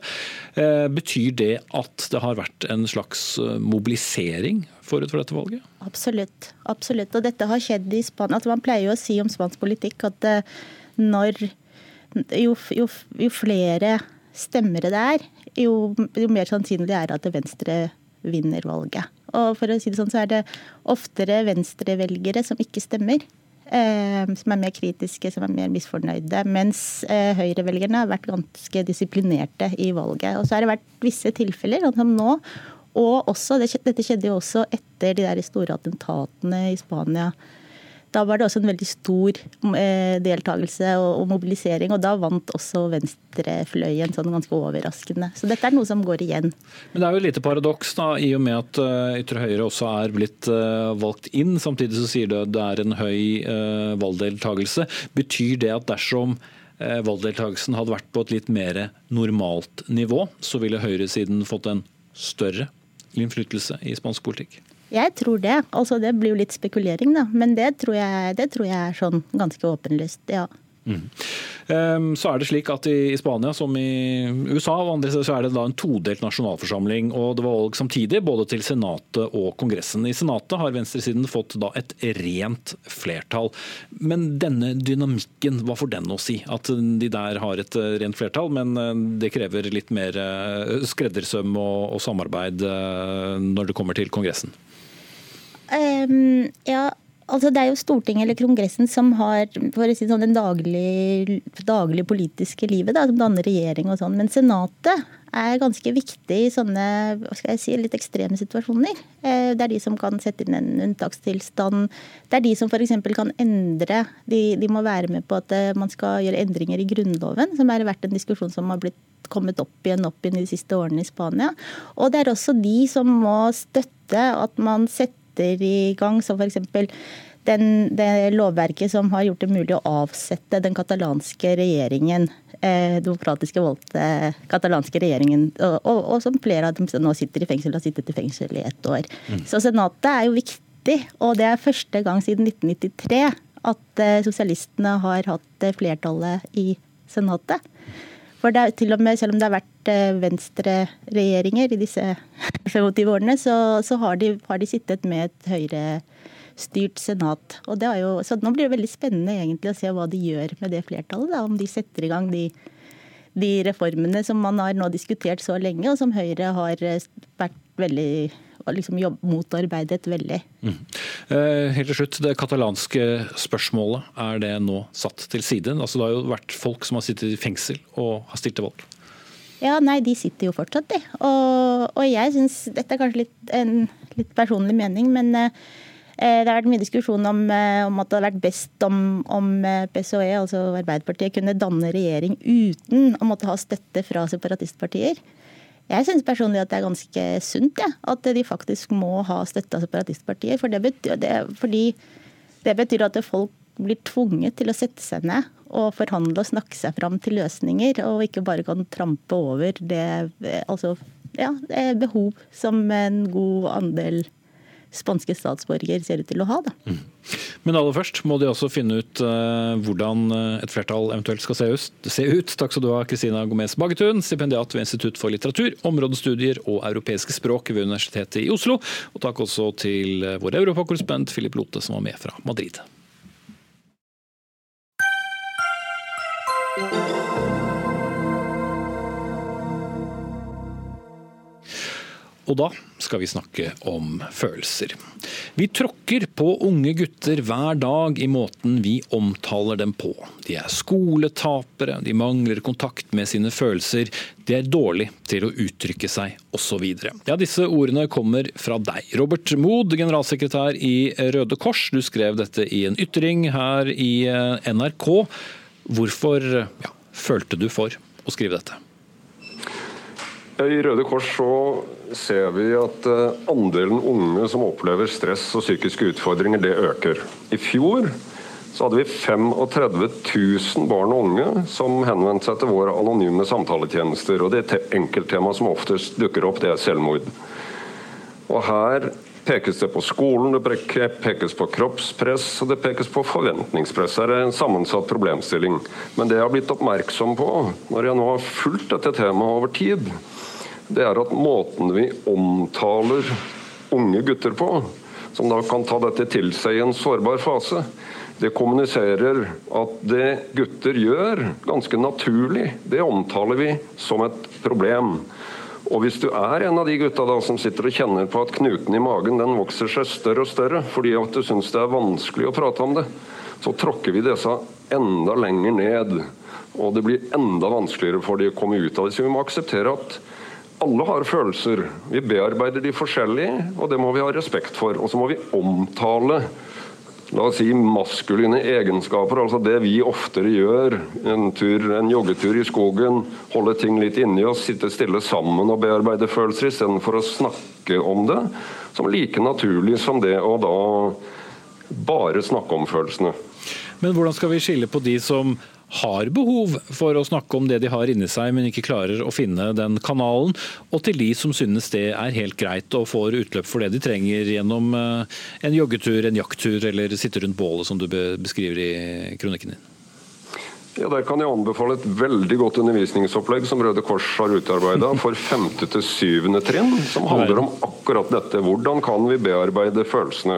Speaker 2: Betyr det at det har vært en slags mobilisering forut for dette valget?
Speaker 10: Absolutt. absolutt. Og dette har skjedd i Spania. Altså, man pleier jo å si om spansk politikk at når jo, jo, jo flere stemmere det er, jo, jo mer sannsynlig er det at Venstre vinner valget. Og for å si det sånn, så er det oftere venstrevelgere som ikke stemmer. Eh, som er mer kritiske, som er mer misfornøyde. Mens eh, høyrevelgerne har vært ganske disiplinerte i valget. Og så har det vært visse tilfeller, sånn som nå. Og også, dette skjedde jo også etter de der store attentatene i Spania da var det også en veldig stor eh, deltakelse og, mobilisering, og da vant også venstrefløyen sånn ganske overraskende. Så dette er noe som går igjen.
Speaker 2: Men det er jo et lite paradoks da, i og med at uh, ytre høyre også er blitt uh, valgt inn. Samtidig så sier du det er en høy valgdeltakelse. Betyr det at dersom valgdeltakelsen hadde vært på et litt mer normalt nivå, så ville høyresiden fått en større innflytelse i spansk politikk?
Speaker 10: Jeg tror det. Altså, det blir jo litt spekulering, da. Men det tror jeg, det tror jeg er sånn ganske åpenlyst, ja. Mm.
Speaker 2: Så er det slik at I Spania som i USA og andre så er det da en todelt nasjonalforsamling. og Det var valg samtidig både til Senatet og Kongressen. I Senatet har venstresiden fått da et rent flertall. Men denne dynamikken, hva får den å si? At de der har et rent flertall, men eh, det krever litt mer eh, skreddersøm og, og samarbeid eh, når det kommer til Kongressen?
Speaker 10: Um, ja, altså Det er jo Stortinget eller Kongressen som har for å si sånn, den daglige, daglig politiske livet, da, som danner regjering og sånn. Men Senatet er ganske viktig i sånne hva skal jeg si, litt ekstreme situasjoner. Eh, det er de som kan sette inn en unntakstilstand. Det er de som f.eks. kan endre. De, de, må være med på at eh, man skal gjøre endringer i Grunnloven, som har vært en diskusjon som har blitt kommet opp igjen opp igjen de siste årene i Spania. Og det er også de som må støtte at man setter setter i gang, som f.eks. Den, det lovverket som har gjort det mulig å avsette den katalanske regjeringen, eh, demokratiske valgte katalanske regjeringen, og, og, og, som flere av dem nå sitter i fengsel, har sittet i fengsel i ett år. Mm. Så Senatet er jo viktig, og det er første gang siden 1993 at eh, sosialistene har hatt eh, flertallet i Senatet. For det til og med, selv om det har vært eh, venstreregjeringer i disse årene, så, så har, de, har, de, sittet med et høyrestyrt senat. Og det jo, så nå blir det veldig spennende egentlig å se hva de gjør med det flertallet. Da, om de setter i gang de, de reformene som man har nå diskutert så lenge, og som Høyre har vært veldig liksom jobb, motarbeidet veldig. Mm.
Speaker 2: Eh, helt til slutt, Det katalanske spørsmålet, er det nå satt til side? Altså, det har jo vært folk som har sittet i fengsel og har stilt til valg.
Speaker 10: Ja, nei, de sitter jo fortsatt, de. Og, og jeg syns Dette er kanskje litt, en litt personlig mening, men eh, det har vært mye diskusjon om, eh, om, at det hadde vært best om, om PSOE, altså Arbeiderpartiet, kunne danne regjering uten å måtte ha støtte fra separatistpartier. Jeg syns personlig at det er ganske sunt ja, at de faktisk må ha støtte av separatistpartier. For det betyr, det, fordi det betyr at folk blir tvunget til å sette seg ned og forhandle og snakke seg fram til løsninger, og ikke bare kan trampe over det, altså, ja, behov som en god andel spanske statsborger ser ut til å ha. Da. Mm.
Speaker 2: Men aller først må de også finne ut uh, hvordan eh, et flertall eventuelt skal se ut. se ut. Takk skal du ha, Kristina Gomez Bagetun, stipendiat ved Institutt for litteratur, områdestudier og europeiske språk ved Universitetet i Oslo. Og takk også til eh, vår europakorrespondent Philip Lote, som var med fra Madrid. Og da skal vi snakke om følelser. Vi tråkker på unge gutter hver dag i måten vi omtaler dem på. De er skoletapere, de mangler kontakt med sine følelser, de er dårlige til å uttrykke seg osv. Ja, disse ordene kommer fra deg. Robert Mood, generalsekretær i Røde Kors, du skrev dette i en ytring her i eh, NRK. Hvorfor ja, følte du for å skrive dette?
Speaker 11: I Røde Kors så ser vi at eh, andelen unge som opplever stress og psykiske utfordringer, det øker. I fjor så hadde vi 35 000 barn og unge som henvendte seg til våre anonyme samtaletjenester. og Det enkelttemaet som oftest dukker opp, det er selvmord. Og Her pekes det på skolen, det pekes på kroppspress og det pekes på forventningspress. Det er en sammensatt problemstilling. Men det jeg har blitt oppmerksom på når jeg nå har fulgt dette temaet over tid, det er at måten vi omtaler unge gutter på, som da kan ta dette til seg i en sårbar fase, det kommuniserer at det gutter gjør, ganske naturlig, det omtaler vi som et problem. Og hvis du er en av de gutta da som sitter og kjenner på at knuten i magen den vokser seg større og større fordi at du syns det er vanskelig å prate om det, så tråkker vi disse enda lenger ned. Og det blir enda vanskeligere for de å komme ut av det. Så vi må akseptere at alle har følelser. Vi bearbeider de forskjellig, og det må vi ha respekt for. Og så må vi omtale la oss si maskuline egenskaper, altså det vi oftere gjør. En, tur, en joggetur i skogen, holde ting litt inni oss, sitte stille sammen og bearbeide følelser istedenfor å snakke om det. Som like naturlig som det å da bare snakke om følelsene.
Speaker 2: Men hvordan skal vi skille på de som har behov for å snakke om det de har inni seg, men ikke klarer å finne den kanalen, og til de som synes det er helt greit og får utløp for det de trenger gjennom eh, en joggetur, en jakttur eller sitte rundt bålet, som du beskriver i kronikken din.
Speaker 11: Ja, Der kan jeg anbefale et veldig godt undervisningsopplegg som Røde Kors har utarbeida for 5. til 7. trinn, som handler om akkurat dette. Hvordan kan vi bearbeide følelsene?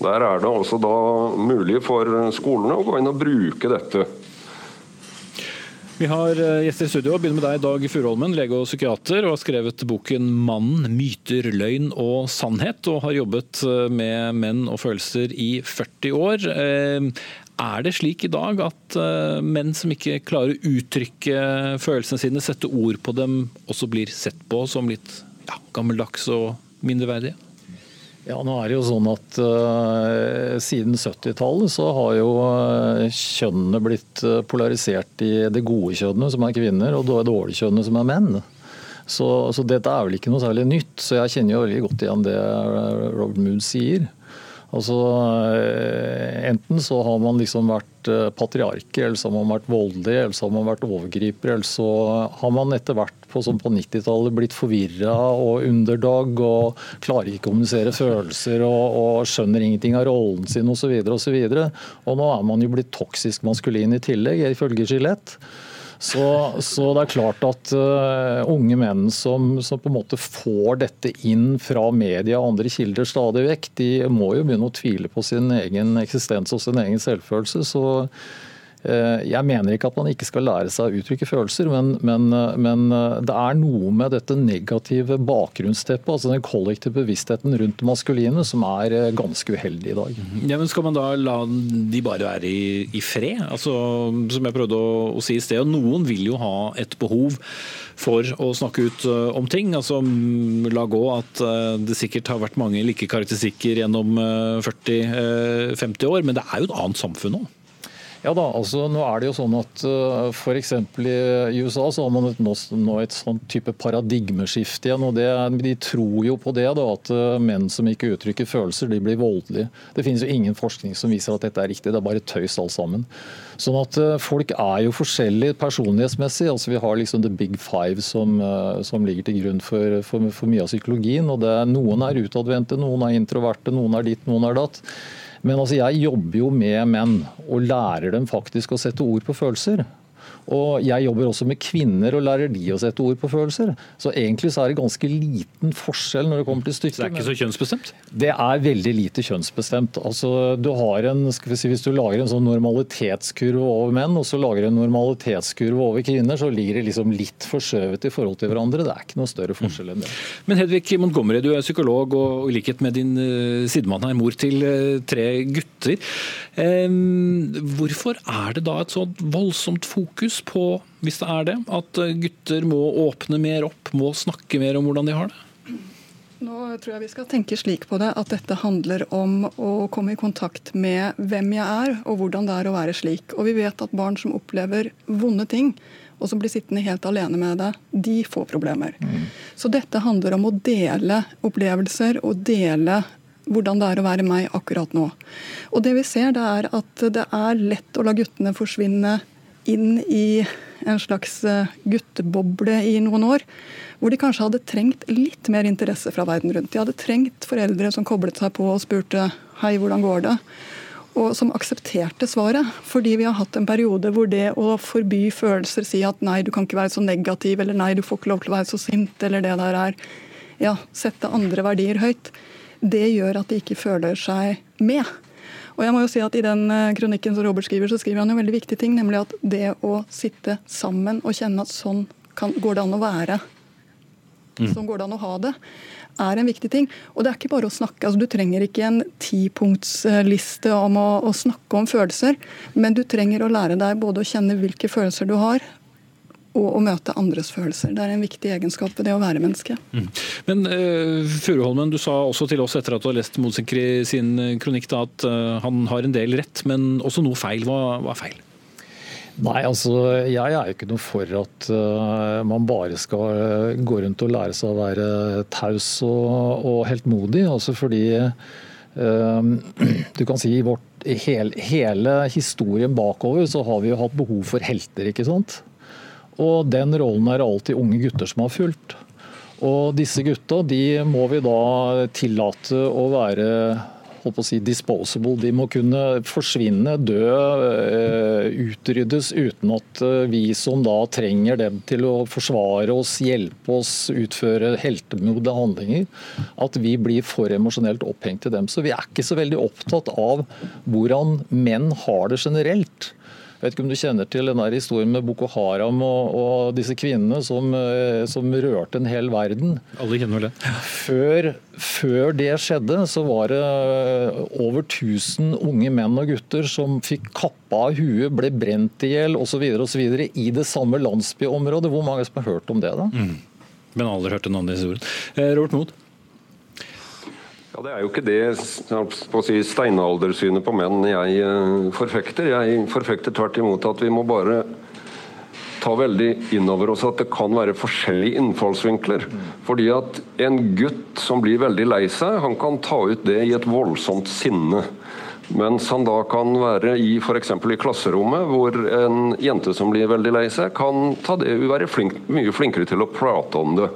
Speaker 11: Der er det altså da mulig for skolene å gå inn og bruke dette.
Speaker 2: Vi har eh, gjester i studio. Begynner med deg, Dag Furuholmen, lege og psykiater, og har skrevet boken 'Mann, myter, løgn og sannhet', og har jobbet eh, med menn og følelser i 40 år. Eh, er det slik i dag at menn som ikke klarer å uttrykke følelsene sine, sette ord på dem, også blir sett på som litt ja, gammeldags og mindreverdige?
Speaker 12: Ja, nå er det jo sånn at uh, Siden 70-tallet så har jo uh, kjønnene blitt uh, polarisert i det gode kjønnet, som er kvinner, og det dårlige kjønnet, som er menn. Så, så, dette er vel ikke noe særlig nytt. Så jeg kjenner jo veldig godt igjen det Robert Mood sier. Altså, Enten så har man liksom vært patriarker, eller så har man vært voldelig, eller så har man vært overgriper, eller så har man etter hvert på, sånn på 90-tallet blitt forvirra og underdog og klarer ikke å kommunisere følelser og, og skjønner ingenting av rollen sin osv. Og, så og, så og nå er man jo blitt toksisk maskulin i tillegg, ifølge Gillette. Så, så, det er klart at uh, unge menn som, som, på en måte får dette inn fra media og andre kilder stadig vekk, de må jo begynne å tvile på sin egen eksistens og sin egen selvfølelse. så jeg mener ikke at man ikke skal lære seg å uttrykke følelser, men, men, men, eh, det er noe med dette negative bakgrunnsteppet, altså den kollektive bevisstheten rundt maskuline, som er eh, ganske uheldig i dag.
Speaker 2: Ja, men Skal man da la de bare være i, i fred? Altså, som jeg prøvde å, å si i sted, Noen vil jo ha et behov for å snakke ut om ting. altså La gå at det sikkert har vært mange like karakteristikker gjennom 40-50 år, men det er jo et annet samfunn nå?
Speaker 12: Ja da, altså nå er det jo sånn at uh, eh, F.eks. i USA så har man et, nå, et sånn type paradigmeskifte igjen. og det, De tror jo på det, da, at uh, menn som ikke uttrykker følelser, de blir voldelige. Det finnes jo ingen forskning som viser at dette er riktig, det er bare tøys alt sammen. Sånn at uh, Folk er jo forskjellige personlighetsmessig. altså Vi har liksom the big five som, som ligger til grunn for, for, for mye av psykologien. og det, Noen er utadvendte, noen er introverte, noen er ditt, noen er datt. Men altså, jeg jobber jo med menn og lærer dem faktisk å sette ord på følelser. Og jeg jobber også med kvinner og lærer de å sette ord på følelser. Så egentlig så er det ganske liten forskjell når det kommer til stykket.
Speaker 2: Så det er ikke så kjønnsbestemt?
Speaker 12: Det er veldig lite kjønnsbestemt. Altså, du har en, skal vi si, Hvis du lager en sånn normalitetskurve over menn, og så lager du en normalitetskurve over kvinner, så ligger det liksom litt forskjøvet i forhold til hverandre. Det er ikke noe større forskjell enn det.
Speaker 2: Men Hedvig Montgomery, du er psykolog og i likhet med din uh, sidemann her, mor til uh, tre gutter. Hvorfor er det da et sånt voldsomt fokus på, hvis det er det, at gutter må åpne mer opp, må snakke mer om hvordan de har det?
Speaker 13: Nå tror jeg vi skal tenke slik på det at dette handler om å komme i kontakt med hvem jeg er, og hvordan det er å være slik. Og vi vet at barn som opplever vonde ting, og som blir sittende helt alene med det, de får problemer. Mm. Så dette handler om å dele opplevelser og dele hvordan det er å være meg akkurat nå. Og det vi ser, det er at det er lett å la guttene forsvinne inn i en slags eh, gutteboble i noen år, hvor de kanskje hadde trengt litt mer interesse fra verden rundt. De hadde trengt foreldre som koblet seg på og spurte 'hei, hvordan går det?' og som aksepterte svaret. Fordi vi har hatt en periode hvor det å forby følelser, si at nei, du kan ikke være så negativ, eller nei, du får ikke lov til å være så sint, eller det der er ja, sette andre verdier høyt, det gjør at de ikke føler seg med. Og jeg må jo si at I den eh, kronikken som Robert skriver, så skriver han en veldig viktig ting, nemlig at det å sitte sammen og kjenne at sånn kan, går det an å være, mm. sånn går det an å ha det, er en viktig ting. Og det er ikke bare å snakke. altså Du trenger ikke en tipunktsliste om å, å snakke om følelser, men du trenger å lære deg både å kjenne hvilke følelser du har, og å møte andres følelser. Det er en viktig egenskap ved det å være menneske. Mm.
Speaker 2: Men uh, Furuholmen, du sa også til oss etter at du har lest Mosikri sin kronikk da, at uh, han har en del rett, men også noe feil. Hva, hva er feil?
Speaker 12: Nei, altså jeg er jo ikke noe for at uh, man bare skal gå rundt og lære seg å være taus og, og heltmodig. Altså fordi du kan si i vårt, hele, hele historien bakover så har vi jo hatt behov for helter. ikke sant? Og den rollen er alltid unge gutter som har fulgt. Og disse gutta de må vi da tillate å være holdt å si, disposable. De må kunne forsvinne, dø, eh, utryddes uten at eh, vi som da trenger dem til å forsvare oss, hjelpe oss, utføre heltemodige handlinger, at vi blir for emosjonelt opphengt i dem. Så vi er ikke så veldig opptatt av hvordan menn har det generelt. Jeg vet ikke om du kjenner til den historien med Boko Haram og, og disse kvinnene som, eh, som, rørte en hel verden.
Speaker 2: Alle kjenner det.
Speaker 12: Før, før, det skjedde, så var det eh, over 1000 unge menn og gutter som fikk kappa av huet, ble brent i hjel osv. i det samme landsbyområdet. Hvor mange som har hørt om det? da? Mm.
Speaker 2: Men aldri hørt en annen historie. Eh, Robert Mood?
Speaker 11: Ja, Det er jo ikke det si, steinaldersynet på menn jeg eh, forfekter. Jeg forfekter tvert imot at vi må bare ta veldig inn over oss at det kan være forskjellige innfallsvinkler. Fordi at en gutt som blir veldig lei seg, han kan ta ut det i et voldsomt sinne. Mens han da kan være i f.eks. i klasserommet, hvor en jente som blir veldig lei seg, kan ta det være flink, mye flinkere til å prate om det.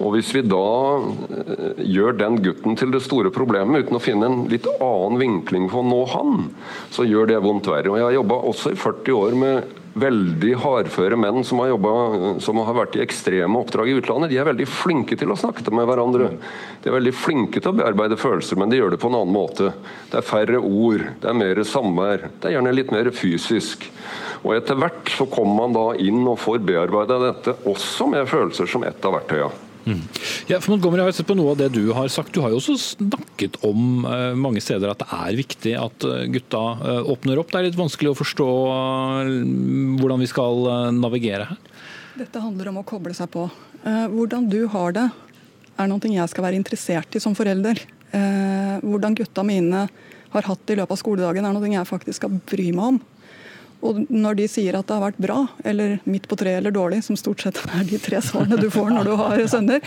Speaker 11: Og Hvis vi da eh, gjør den gutten til det store problemet uten å finne en litt annen vinkling for å nå han, så gjør det vondt verre. Og Jeg har jobba også i 40 år med veldig hardføre menn som har, jobbet, som har vært i ekstreme oppdrag i utlandet, de er veldig flinke til å snakke med hverandre. De er veldig flinke til å bearbeide følelser, men de gjør det på en annen måte. Det er færre ord, det er mer samvær. Det er gjerne litt mer fysisk. Og etter hvert så kommer man da inn og får bearbeida dette også med følelser som ett av verktøya.
Speaker 2: Mm. Ja, for Montgomery har sett på noe av det du har sagt. Du har jo også snakket om uh, mange steder at det er viktig at uh, gutta uh, åpner opp. Det er litt vanskelig å forstå hvordan vi skal navigere her?
Speaker 13: Dette handler om å koble seg på. hvordan du har det, er noe jeg skal være interessert i som forelder. hvordan gutta mine har hatt det i løpet av skoledagen, er noe jeg faktisk skal bry meg om. Og når de sier at det har vært bra, eller midt på treet eller dårlig, som stort sett er de tre svarene du får når du har sønner,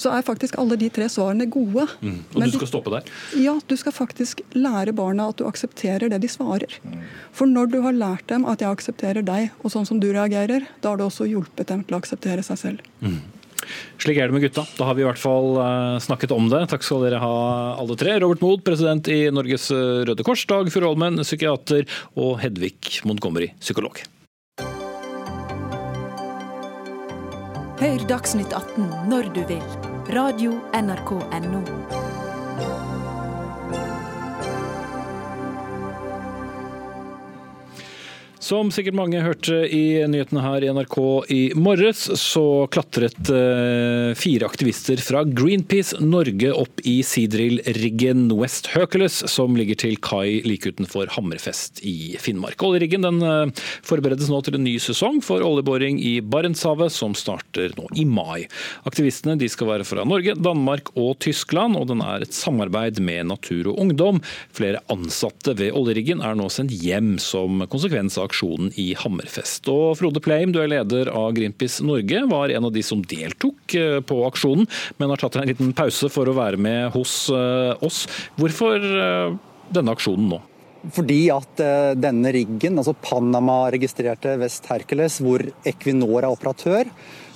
Speaker 13: så er faktisk alle de tre svarene gode.
Speaker 2: Mm. Og Men du skal stoppe der?
Speaker 13: Ja, du skal faktisk lære barna at du aksepterer det de svarer. For når du har lært dem at jeg aksepterer deg, og sånn som du reagerer, da har du også hjulpet dem til å akseptere seg selv. Mm.
Speaker 2: Slik er det med gutta. Da har vi i hvert fall eh, snakket om det. Takk skal dere ha alle tre. Robert Mood, president i Norges eh, Røde Kors, Dag Furholmen, psykiater, og Hedvig Montgomery, psykolog.
Speaker 14: Hør Dagsnytt 18 når du vil. Radio NRK Radio.nrk.no.
Speaker 2: Som sikkert mange hørte i nyhetene her i NRK i morges, så klatret eh, fire aktivister fra Greenpeace Norge opp i Seadrill-riggen West Hercules, som ligger til kai like utenfor Hammerfest i Finnmark. Oljeriggen den eh, forberedes nå til en ny sesong for oljeboring i Barentshavet, som starter nå i mai. Aktivistene de skal være fra Norge, Danmark og Tyskland, og den er et samarbeid med Natur og Ungdom. Flere ansatte ved oljeriggen er nå sendt hjem som konsekvens av aksjonen i Hammerfest. Og Frode Pleim, du er leder av Greenpeace Norge, var en av de som deltok eh, på aksjonen, men har tatt en liten pause for å være med hos eh, oss. Hvorfor eh, denne aksjonen nå?
Speaker 15: Fordi at denne riggen, altså Panama-registrerte West Hercules, hvor Equinor er operatør,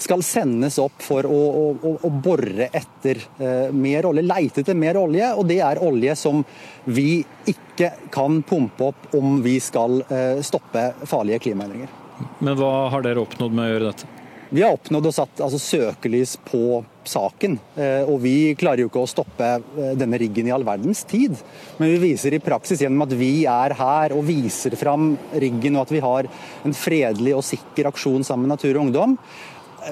Speaker 15: skal sendes opp for å, å, å bore etter eh, mer olje, leite etter mer olje. Og det er olje som vi ikke kan pumpe opp om vi skal eh, stoppe farlige klimaendringer.
Speaker 2: Men hva har dere oppnådd med å gjøre dette?
Speaker 15: Vi har oppnådd å satt altså, søkelys på saken. Eh, og vi klarer jo ikke å stoppe eh, denne riggen i all verdens tid. Men vi viser i praksis gjennom at vi er her og viser fram riggen, og at vi har en fredelig og sikker aksjon sammen med Natur og Ungdom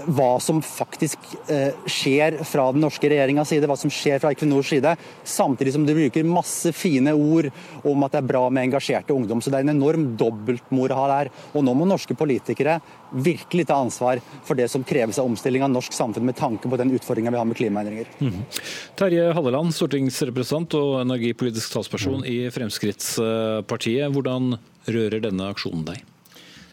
Speaker 15: hva som faktisk eh, skjer fra den norske regjeringas side, hva som skjer fra Equinors side, samtidig som de bruker masse fine ord om at det er bra med engasjerte ungdom. Så det er en enorm dobbeltmoral her. Og nå må norske politikere virkelig ta ansvar for det som kreves av omstilling av norsk samfunn med tanke på den utfordringa vi har med klimaendringer. Mm.
Speaker 2: Terje Halleland, stortingsrepresentant og energipolitisk talsperson i Fremskrittspartiet. Hvordan rører denne aksjonen deg?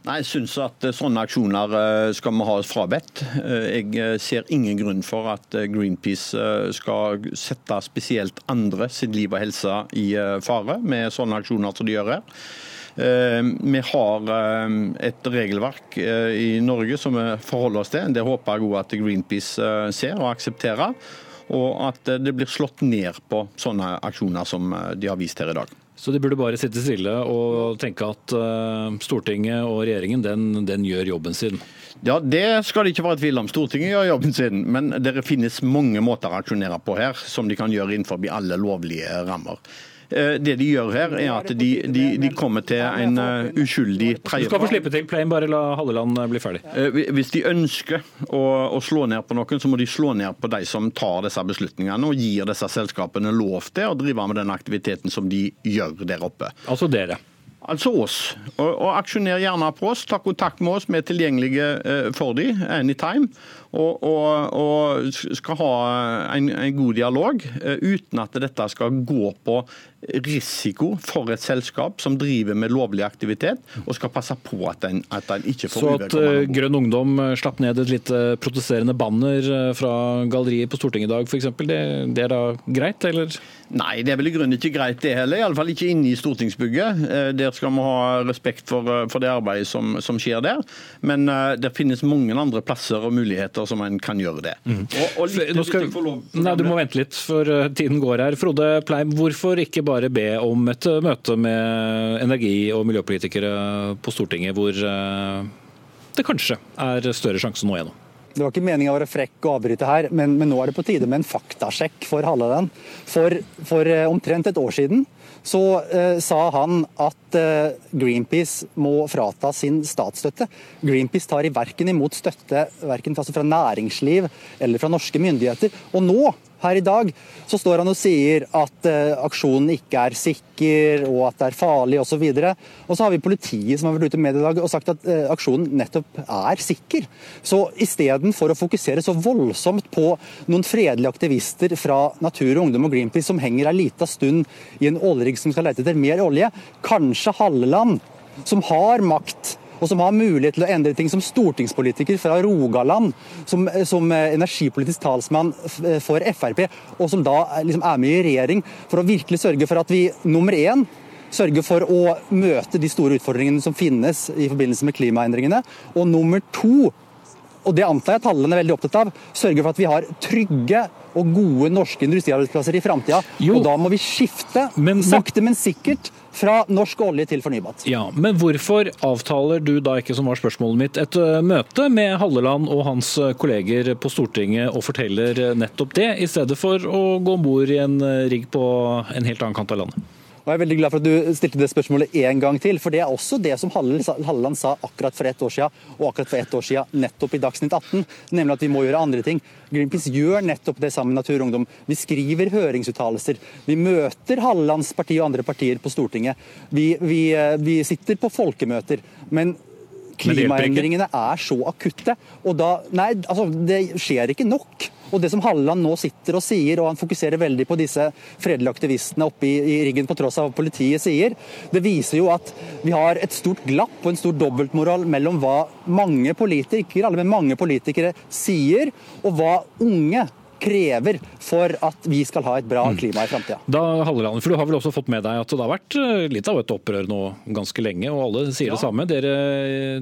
Speaker 16: Nei, Jeg syns at eh, sånne aksjoner eh, skal vi ha frabedt. Eh, jeg ser ingen grunn for at Greenpeace skal sette spesielt andre sitt liv og helse i fare med sånne aksjoner som de gjør her. Vi har et regelverk i Norge som vi forholder oss til. Det håper jeg òg at Greenpeace ser og aksepterer. Og at det blir slått ned på sånne aksjoner som de har vist her i dag.
Speaker 2: Så de burde bare sitte stille og tenke at uh, Stortinget og regjeringen den, den, gjør jobben sin?
Speaker 16: Ja, Det skal det ikke være tvil om. Stortinget gjør jobben sin. Men det finnes mange måter å aksjonere på her som de kan gjøre innenfor alle lovlige rammer. Eh, det de gjør her, er at de, de, de kommer til en uh, uskyldig tredjepart.
Speaker 2: Du skal få slippe til. Plein, bare la Halleland eh, bli ferdig.
Speaker 16: Hvis de ønsker å, å, slå ned på noen, så må de slå ned på de som tar disse beslutningene og gir disse selskapene lov til å drive med den aktiviteten som de gjør der oppe.
Speaker 2: Altså dere?
Speaker 16: Altså oss. Og, og aksjoner gjerne på oss. Ta kontakt med oss. Vi er tilgjengelige for dem anytime og, og, og skal ha en, en, god dialog, eh, uten at dette skal gå på risiko for et selskap som driver med lovlig aktivitet, og skal passe på at en, at en ikke får
Speaker 2: Så at uh, Grønn Ungdom eh, slapp ned et litt protesterende banner fra galleriet på Stortinget i dag f.eks., det, det er da greit, eller?
Speaker 16: Nei, det er vel i grunnen ikke greit det heller. Iallfall ikke inne i stortingsbygget. Der skal vi ha respekt for, for det arbeidet som, som, skjer der. Men det finnes mange andre plasser og muligheter som en kan gjøre det.
Speaker 2: Mm.
Speaker 16: Og, og litt,
Speaker 2: skal, nei, du må vente litt, for uh, tiden går her. Frode Pleim, hvorfor ikke bare be om et uh, møte med energi- og miljøpolitikere på Stortinget, hvor uh, det kanskje er større sjanse nå igjennom?
Speaker 15: Det var ikke meningen å være frekk og avbryte her, men, men, nå er det på tide med en faktasjekk for Halleland. For, for omtrent et år siden så eh, sa han at eh, Greenpeace må frata sin statsstøtte. Greenpeace tar i verken imot støtte verken altså fra næringsliv eller fra norske myndigheter. Og nå her i dag så står han og sier at uh, aksjonen ikke er sikker og at det er farlig osv. Og, så og så har vi politiet som har vært ute med i dag og sagt at uh, aksjonen nettopp er sikker. Så istedenfor å fokusere så voldsomt på noen fredelige aktivister fra Natur og Ungdom og Greenpeace som henger ei lita stund i en ålrigg som skal lete etter mer olje, kanskje Halleland, som har makt og som har mulighet til å endre ting som stortingspolitiker fra Rogaland, som, som energipolitisk talsmann for Frp, og som da liksom er med i regjering for å virkelig sørge for at vi nummer én sørge for å møte de store utfordringene som finnes i forbindelse med klimaendringene. Og nummer to, og det antar jeg tallene er veldig opptatt av, sørge for at vi har trygge og gode norske industriarbeidsplasser i framtida. Og da må vi skifte, men, sakte, men sikkert, fra norsk olje til fornybart.
Speaker 2: Ja, Men hvorfor avtaler du da ikke, som var spørsmålet mitt, et møte med Halleland og hans kolleger på Stortinget og forteller nettopp det, i stedet for å gå om bord i en rigg på en helt annen kant av landet?
Speaker 15: Og jeg er veldig glad for at du stilte det spørsmålet en gang til. For det er også det som Halleland sa akkurat for ett år siden, og akkurat for ett år siden nettopp i Dagsnytt 18. Nemlig at vi må gjøre andre ting. Greenpeace gjør nettopp det sammen med Natur og Ungdom. Vi skriver høringsuttalelser. Vi møter Hallelands parti og andre partier på Stortinget. Vi, vi, vi sitter på folkemøter. Men klimaendringene er så akutte. Og da Nei, altså, det skjer ikke nok. Og det som Halleland nå sitter og sier, og han fokuserer veldig på disse fredelige aktivistene oppe i, i riggen på tross av hva politiet sier, det viser jo at vi har et stort glapp og en stor dobbeltmoral mellom hva mange politikere, ikke alle, men mange politikere sier, og hva unge krever for at vi skal ha et bra klima i framtida.
Speaker 2: Da, Halleland, for Du har vel også fått med deg at det har vært litt av et opprør nå ganske lenge, og alle sier ja. det samme. Dere,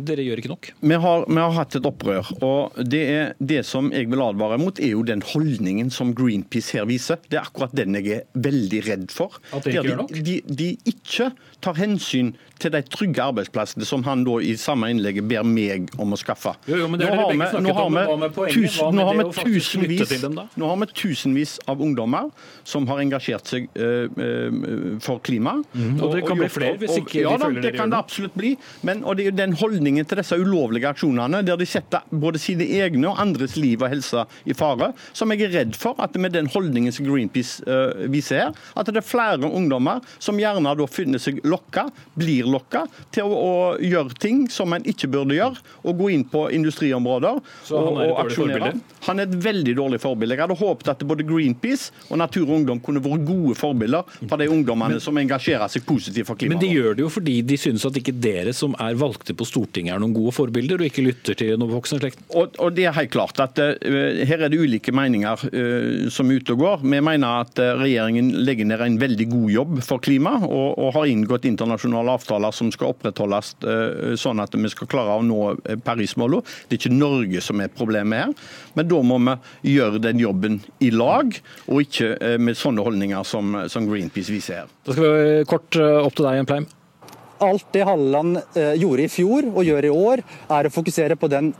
Speaker 2: dere, gjør ikke nok?
Speaker 16: Vi har, vi har, hatt et opprør. og det, er, det som jeg vil advare mot, er jo den holdningen som Greenpeace her viser. Det er akkurat den jeg er veldig redd for.
Speaker 2: At de ikke gjør nok?
Speaker 16: De, de ikke tar hensyn til de trygge arbeidsplassene som han da i samme innlegget ber meg om å skaffe.
Speaker 2: Jo, jo, men det
Speaker 16: nå har vi,
Speaker 2: Hva med poenget? Hva med det å faktisk lytte til dem, da?
Speaker 16: Nå har vi tusenvis av ungdommer som har engasjert seg uh, uh, for klima.
Speaker 2: Mm. Og det kan og, bli flere hvis ikke
Speaker 16: og, ja,
Speaker 2: de følger
Speaker 16: det, det kan det absolutt bli. Men og det er den holdningen til disse ulovlige aksjonene, der de setter både sine egne og andres liv og helse i fare, som jeg er redd for at med den holdningen som Greenpeace uh, viser her, at det er flere ungdommer som gjerne da finner seg lokka, blir lokka, til å, å gjøre ting som en ikke burde gjøre, og gå inn på industriområder
Speaker 2: Så og, og aksjonere. forbilde?
Speaker 16: Han er et veldig dårlig forbilde. Jeg hadde håpet at både Greenpeace og Natur og Ungdom kunne vært gode forbilder for de ungdommene men, som engasjerer seg positivt for klimaet.
Speaker 2: Men de gjør det jo fordi de synes at ikke dere som er valgte på Stortinget er noen gode forbilder, og ikke lytter til noen voksne slekt?
Speaker 16: Og, og, det er helt klart at uh, her er det ulike meninger uh, som er ute og går. Vi mener at uh, regjeringen legger ned en veldig god jobb for klima, og, og har inngått internasjonale avtaler som skal opprettholdes sånn at vi skal klare å nå Paris-målene. Det er ikke Norge som er problemet her, men da må vi gjøre den jobben i lag, og ikke med sånne holdninger som, som Greenpeace viser her.
Speaker 2: Da skal vi kort opp til deg, Pleim.
Speaker 15: Alt det Halleland gjorde i fjor og gjør i år, er å fokusere på den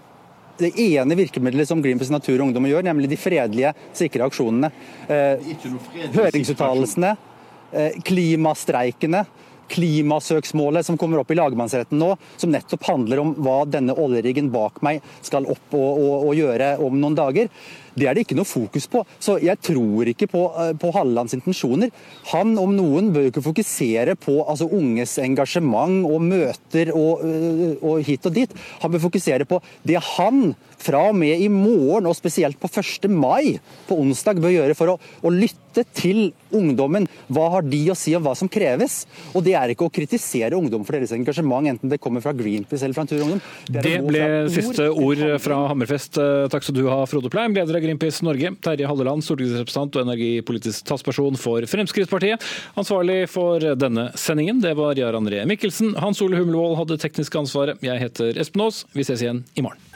Speaker 15: det ene virkemidlet som Greenpeace Natur og Ungdom gjør, nemlig de fredelige, sikre aksjonene. Eh, høringsuttalelsene, eh, klimastreikene klimasøksmålet som kommer opp i lagmannsretten nå, som nettopp handler om hva denne oljeriggen bak meg skal opp og, og, og gjøre om noen dager. Det er det ikke noe fokus på. Så jeg tror ikke på, på Hallelands intensjoner. Han om noen bør ikke fokusere på altså, unges engasjement og møter og, og, hit og dit. Han bør fokusere på det han fra og med i morgen, og spesielt på 1. mai, på onsdag, bør gjøre for å, å lytte til ungdommen. Hva har de å si om hva som kreves? Og det er ikke å kritisere ungdom for deres engasjement, enten det kommer fra Greenpeace eller fra en og Ungdom.
Speaker 2: Det, det ble siste ord fra Hammerfest. Takk skal du ha, Frode Pleim, leder av Greenpeace Norge. Terje Halleland, stortingsrepresentant og energipolitisk talsperson for Fremskrittspartiet. Ansvarlig for denne sendingen, det var Jarand Ree Mikkelsen. Hans Ole Humlevold hadde teknisk ansvaret. Jeg heter Espen Aas. Vi ses igjen i morgen.